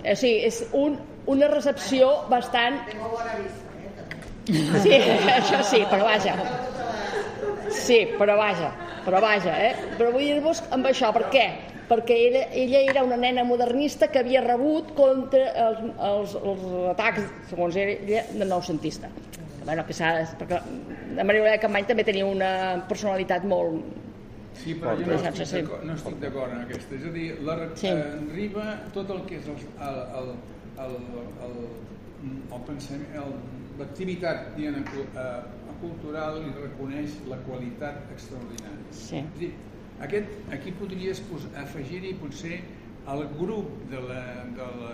O sigui, és un, una recepció bastant... Eh. Sí, això sí, però vaja. Sí, però vaja, però vaja, eh? Però vull dir-vos amb això, per què? Perquè ella, ella era una nena modernista que havia rebut contra els, els, els atacs, segons ella, de noucentista. Bueno, que s'ha... Perquè la Maria Aurelia Campany també tenia una personalitat molt... Sí, però jo no estic d'acord- no estic d'acord en aquesta. És a dir, la, Sí. eh, Riba, tot el que és el, el, el, el, el, el pensament, el- l'activitat cu- eh, cultural li reconeix la qualitat extraordinària. Sí. És dir, aquest, aquí podries pos- afegir-hi potser el grup de la, de la,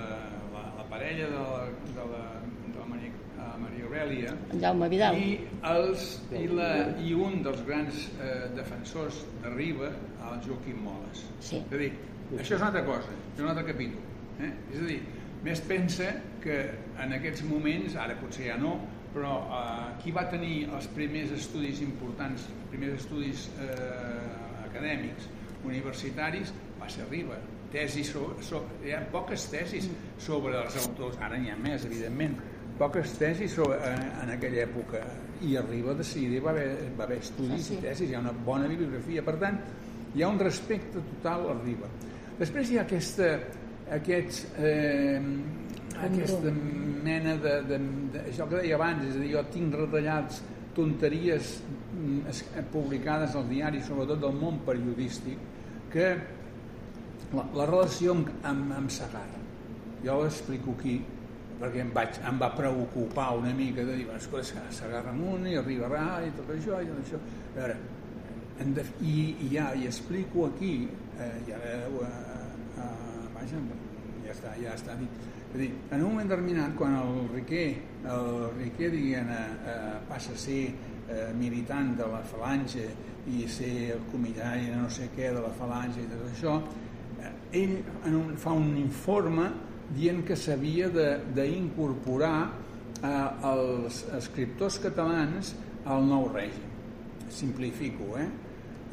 la, la parella de la, de la, de la Maria, eh, Maria Aurelia Jaume Vidal. i, els, i, la, i un dels grans eh, defensors de Riba, el Joaquim Moles. Sí. És a dir, això és una altra cosa, és un altre capítol. Eh? És a dir, més pensa que en aquests moments, ara potser ja no, però eh, qui va tenir els primers estudis importants, els primers estudis eh, acadèmics, universitaris, va ser Riba. Tesis sobre, sobre, hi ha poques tesis sobre els autors, ara n'hi ha més, evidentment, poques tesis sobre, en, en aquella època i arriba de seguida va haver, va haver estudis sí. i tesis, hi ha una bona bibliografia per tant hi ha un respecte total al Riba després hi ha aquesta aquests eh, aquesta mena de, de, de, això que deia abans és a dir, jo tinc retallats tonteries mm, es- publicades als diaris sobretot del món periodístic que la, la relació amb, amb, amb jo l'explico aquí perquè em, vaig, em va preocupar una mica de dir, escolta, Sagarra amunt i arribarà i tot això i tot això a veure, def, i, i ja hi explico aquí eh, i ara eh, eh, vaja, ja està, ja està. Dit és dir, en un moment determinat quan el Riquer el Riquer diguem, eh, eh, passa a ser eh, militant de la falange i ser el comissari de no sé què de la falange i tot això eh, ell en un, fa un informe dient que s'havia d'incorporar eh, els escriptors catalans al nou règim. Simplifico, eh?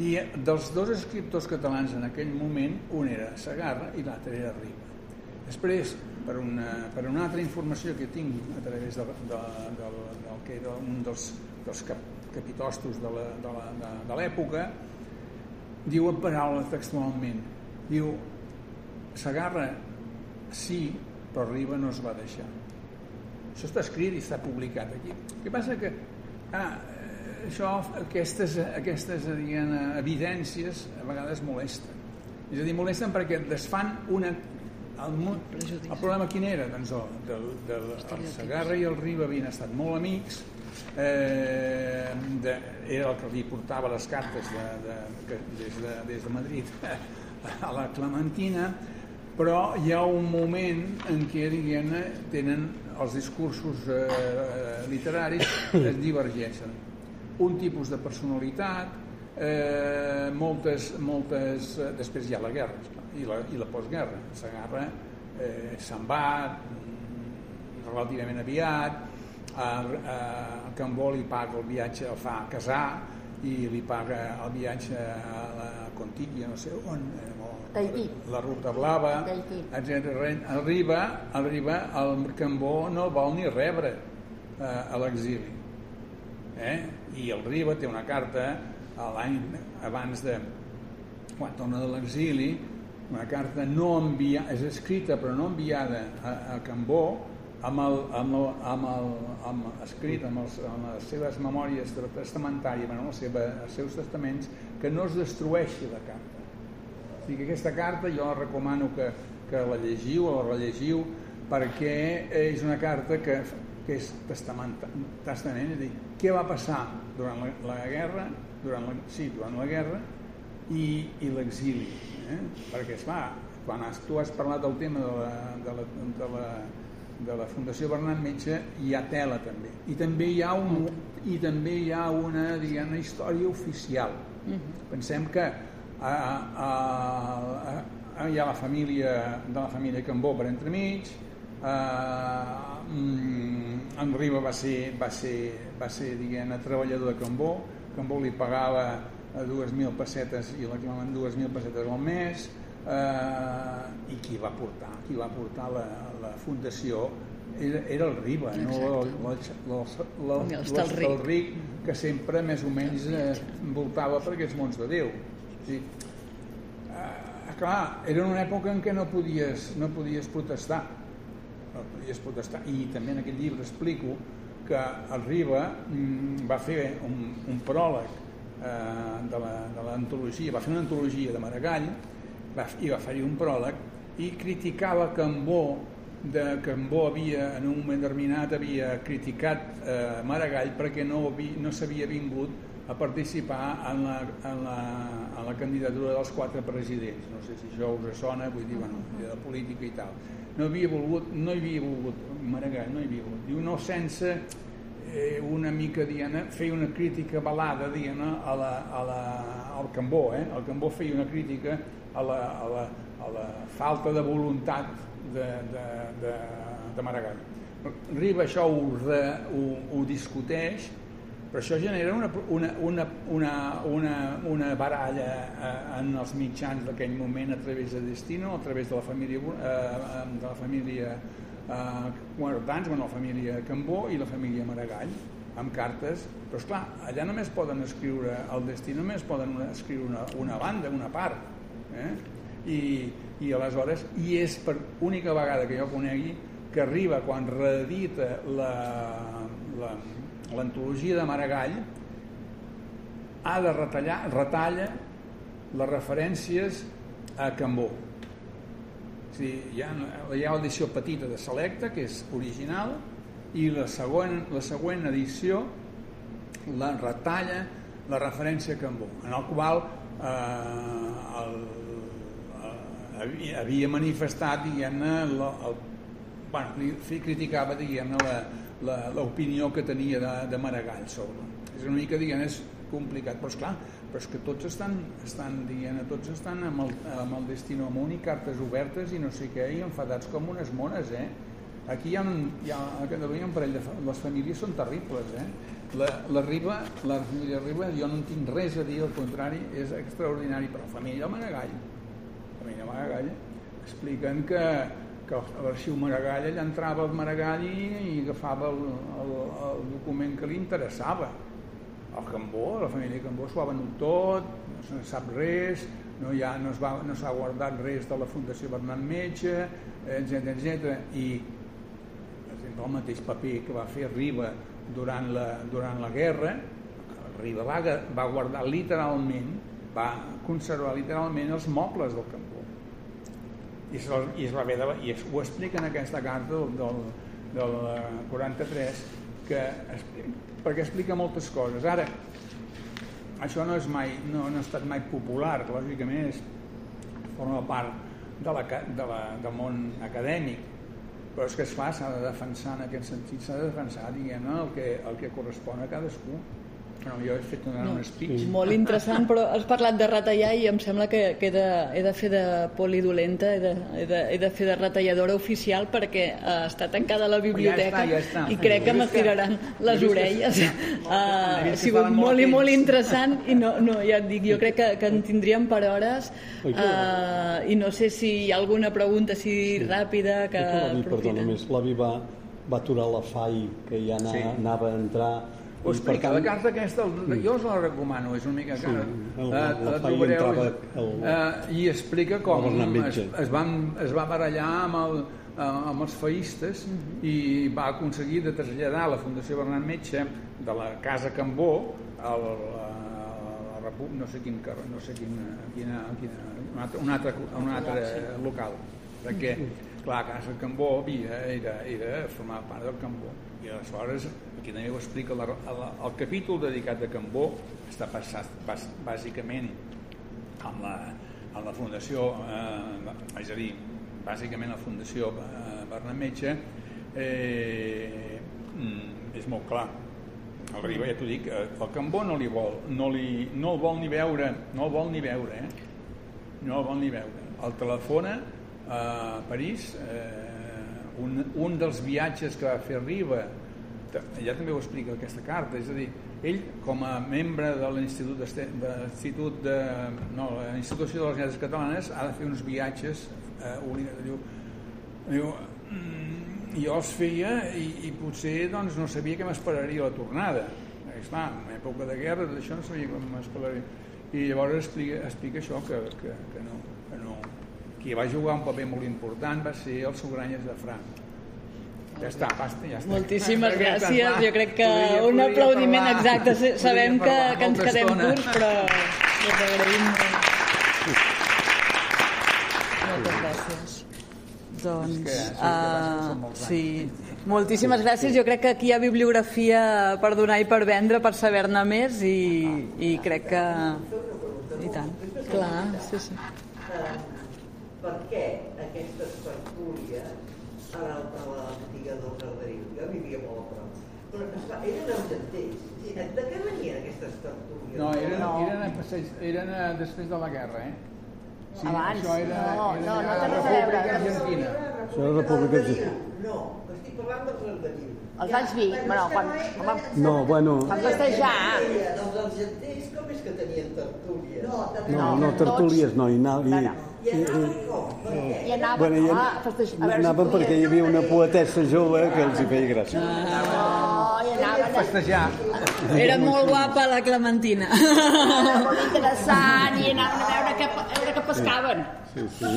I dels dos escriptors catalans en aquell moment, un era Sagarra i l'altre era Riba. Després, per una, per una altra informació que tinc a través de, de, de, del que era un dels, dels cap, capitostos de l'època, diu en paraules textualment, diu, Sagarra sí, però Riba no es va deixar. Això està escrit i està publicat aquí. El que passa que ah, això, aquestes, aquestes diguem, evidències a vegades molesten. És a dir, molesten perquè desfan una... El, el problema quin era? Doncs el, del, del, el Sagarra i el Riba havien estat molt amics, eh, de, era el que li portava les cartes de, de, que, des, de, des de Madrid a la Clementina, però hi ha un moment en què diguem, tenen els discursos eh, literaris es divergeixen. Un tipus de personalitat, eh, moltes, moltes, eh, després hi ha la guerra esclar, i la, i la postguerra. Sagarra eh, se'n va mm, relativament aviat, a, a, a Cambó li paga el viatge, el fa casar i li paga el viatge a la Contilla, no sé on, eh, Tahití. la Ruta Blava, etc. Arriba, arriba, el Cambó no el vol ni rebre eh, a l'exili. Eh? I el Riba té una carta l'any abans de quan torna de l'exili, una carta no enviada, és escrita però no enviada a, a Cambó, amb, el, amb, el, amb, el, amb escrit amb, els, amb les seves memòries testamentàries, bueno, la seva, els seus testaments, que no es destrueixi la carta. O sigui que aquesta carta jo recomano que, que la llegiu o la rellegiu perquè és una carta que, que és testament, testament, és a dir, què va passar durant la, la guerra, durant la, sí, durant la guerra i, i l'exili. Eh? Perquè, esclar, quan has, tu has parlat del tema de la, de la, de la, de la Fundació Bernat Metge hi ha tela també i també hi ha, un, i també hi ha una diguem, història oficial pensem que a, a, a, a, hi ha la família de la família Cambó per entremig eh, en Riba va ser, va ser, va ser diguem, treballador de Cambó. Cambó li pagava a 2.000 pessetes i la clamaven 2.000 pessetes al mes eh, i qui va portar qui va portar la, la fundació era, era el Riba no l'Estalric que sempre més o menys eh, envoltava per aquests mons de Déu. Sí. eh, clar, era una època en què no podies, no podies protestar no podies protestar i també en aquest llibre explico que el Riba mm, va fer un, un pròleg eh, de l'antologia, va fer una antologia de Maragall va, i va fer un pròleg i criticava Cambó de Cambó havia en un moment determinat havia criticat eh, Maragall perquè no, no s'havia vingut a participar en la, en, la, en la candidatura dels quatre presidents no sé si això us sona vull dir, bueno, de política i tal no havia volgut, no hi havia volgut Maragall no hi havia volgut, diu no sense eh, una mica dient, feia una crítica balada dient, a la, a la, al Cambó eh? el Cambó feia una crítica a la, a la, a la falta de voluntat de, de, de, de Maragall. Riba això ho, ho, ho discuteix, però això genera una, una, una, una, una, una baralla eh, en els mitjans d'aquell moment a través de Destino, a través de la família, eh, de la família eh, Guardans, bueno, la família Cambó i la família Maragall, amb cartes, però esclar, allà només poden escriure el destí, només poden escriure una, una banda, una part, eh? I, i aleshores i és per única vegada que jo conegui que arriba quan reedita l'antologia la, de Maragall ha de retallar, retalla les referències a Cambó. Sigui, hi ha, hi ha l'edició petita de Selecta que és original i la següent, la següent edició la retalla la referència a Cambó en el qual eh, el, havia, havia manifestat diguem-ne el, el, bueno, criticava diguem-ne l'opinió que tenia de, de Maragall sobre és una mica diguem és complicat però és clar, però és que tots estan, estan diguem tots estan amb el, amb el destino amunt i cartes obertes i no sé què i enfadats com unes mones eh? aquí hi ha, hi ha a Catalunya un parell de les famílies són terribles eh? la, la Riba la família Riba jo no tinc res a dir al contrari és extraordinari però la família Maragall família Maragall expliquen que, que l'arxiu Maragall allà entrava el Maragall i, i agafava el, el, el document que li interessava. El Cambó, la família Cambó s'ho ha venut tot, no se sap res no, hi ha, no s'ha no guardat res de la Fundació Bernat Metge etc etc i per exemple el mateix paper que va fer Riba durant la, durant la guerra Riba va, va guardar literalment va conservar literalment els mobles del Cambó i, es, i, va haver de, i es, ho explica en aquesta carta del, del, del 43 que perquè explica moltes coses. Ara això no és mai no, no ha estat mai popular lògicament és, forma part de la, de la, del món acadèmic. Però és que es fa, s'ha de defensar en aquest sentit s'ha de defensar diguem el que, el que correspon a cadascú Bueno, jo he fet un, un speech. Molt interessant, però has parlat de retallar i em sembla que, que he, de, he de fer de polidolenta, he de, he, de, he de fer de retalladora oficial perquè uh, està tancada la biblioteca ja està. i crec que m'estiraran les orelles. Uh, ha que sigut molt molt i molt interessant i no, no, ja et dic, jo crec que, que en tindríem per hores uh, i no sé si hi ha alguna pregunta així ràpida que... L'avi, perdona, aprofiten. més, l'avi va, va aturar la FAI, que ja anava, Sí. anava a entrar... Ho per explica, tant, la carta aquesta, el- jo us la recomano, és una mica cara. el- Eh, el la FAI trobareu, és- el- eh, I explica com el es, es, van, es va barallar amb, el, eh, amb els feïstes Mhm. i va aconseguir de traslladar la Fundació Bernat Metge de la Casa Cambó al, a la Repu no sé quin carrer, no sé quina, quina, quina un, altre, un, altre, un altre local. Perquè clar, Casa Cambó havia, era, era formar part del Cambó. I aleshores aquí també ho explica la, el, el capítol dedicat a Cambó està passat bàs, bàsicament amb la, amb la Fundació eh, és a dir, bàsicament la Fundació eh, Bernat eh, mm, és molt clar el Riba, ja t'ho dic, eh, el Cambó no li vol, no, li, no el vol ni veure, no el vol ni veure, eh? No el vol ni veure. El telefona a París, eh, un, un dels viatges que va fer Riba, ta- ja també ho explica aquesta carta, és a dir, ell com a membre de l'Institut de, de, no, la Institució de les Lletres Catalanes ha de fer uns viatges eh, uni- diu, diu, mm, jo els feia i, i potser doncs, no sabia que m'esperaria la tornada. Esclar, en època de guerra, tot això no sabia com m'esperaria. I llavors explica, explica això, que, que, que, no, que no. Qui va jugar un paper molt important va ser el Sugranyes de Franc. Ja està, basta, ja està. Moltíssimes ja gràcies. Jo crec que Podria- un podria aplaudiment parlar- exacte. Sabem que, parlar que ens quedem estona. curts, però us agraïm molt. Moltes gràcies. Doncs, És que- és uh, sí, moltíssimes gràcies. Jo crec que aquí hi ha bibliografia per donar i per vendre, per saber-ne més i, i crec que... I tant. Clar, sí, sí. Eh, per què aquestes tertúlies a la- a l'antiga del Carderiu? Jo vivia molt a prop. Però, esclar, eren argenters. De què venien aquestes tertúlies? No, eren, No. eren, a passeig, eren a, després de la guerra, eh? Sí, Abans. Això era, No, era no, no a té la res a veure. República Argentina. Això la República Argentina. No, estic parlant del Carderiu. Els anys 20, bueno, quan, quan vam No, bueno, vam festejar, Els argenters com és que tenien tertúlies? No, no, no, tertúlies no, i, na, i, Bueno. I anaven bueno, i, a festejar. A veure si anaven perquè hi havia una poetessa jove que els hi feia gràcia. No, i anaven a... Festejar. Era molt guapa la Clementina. Era molt interessant i anaven a veure que, a veure que pescaven. Sí, sí.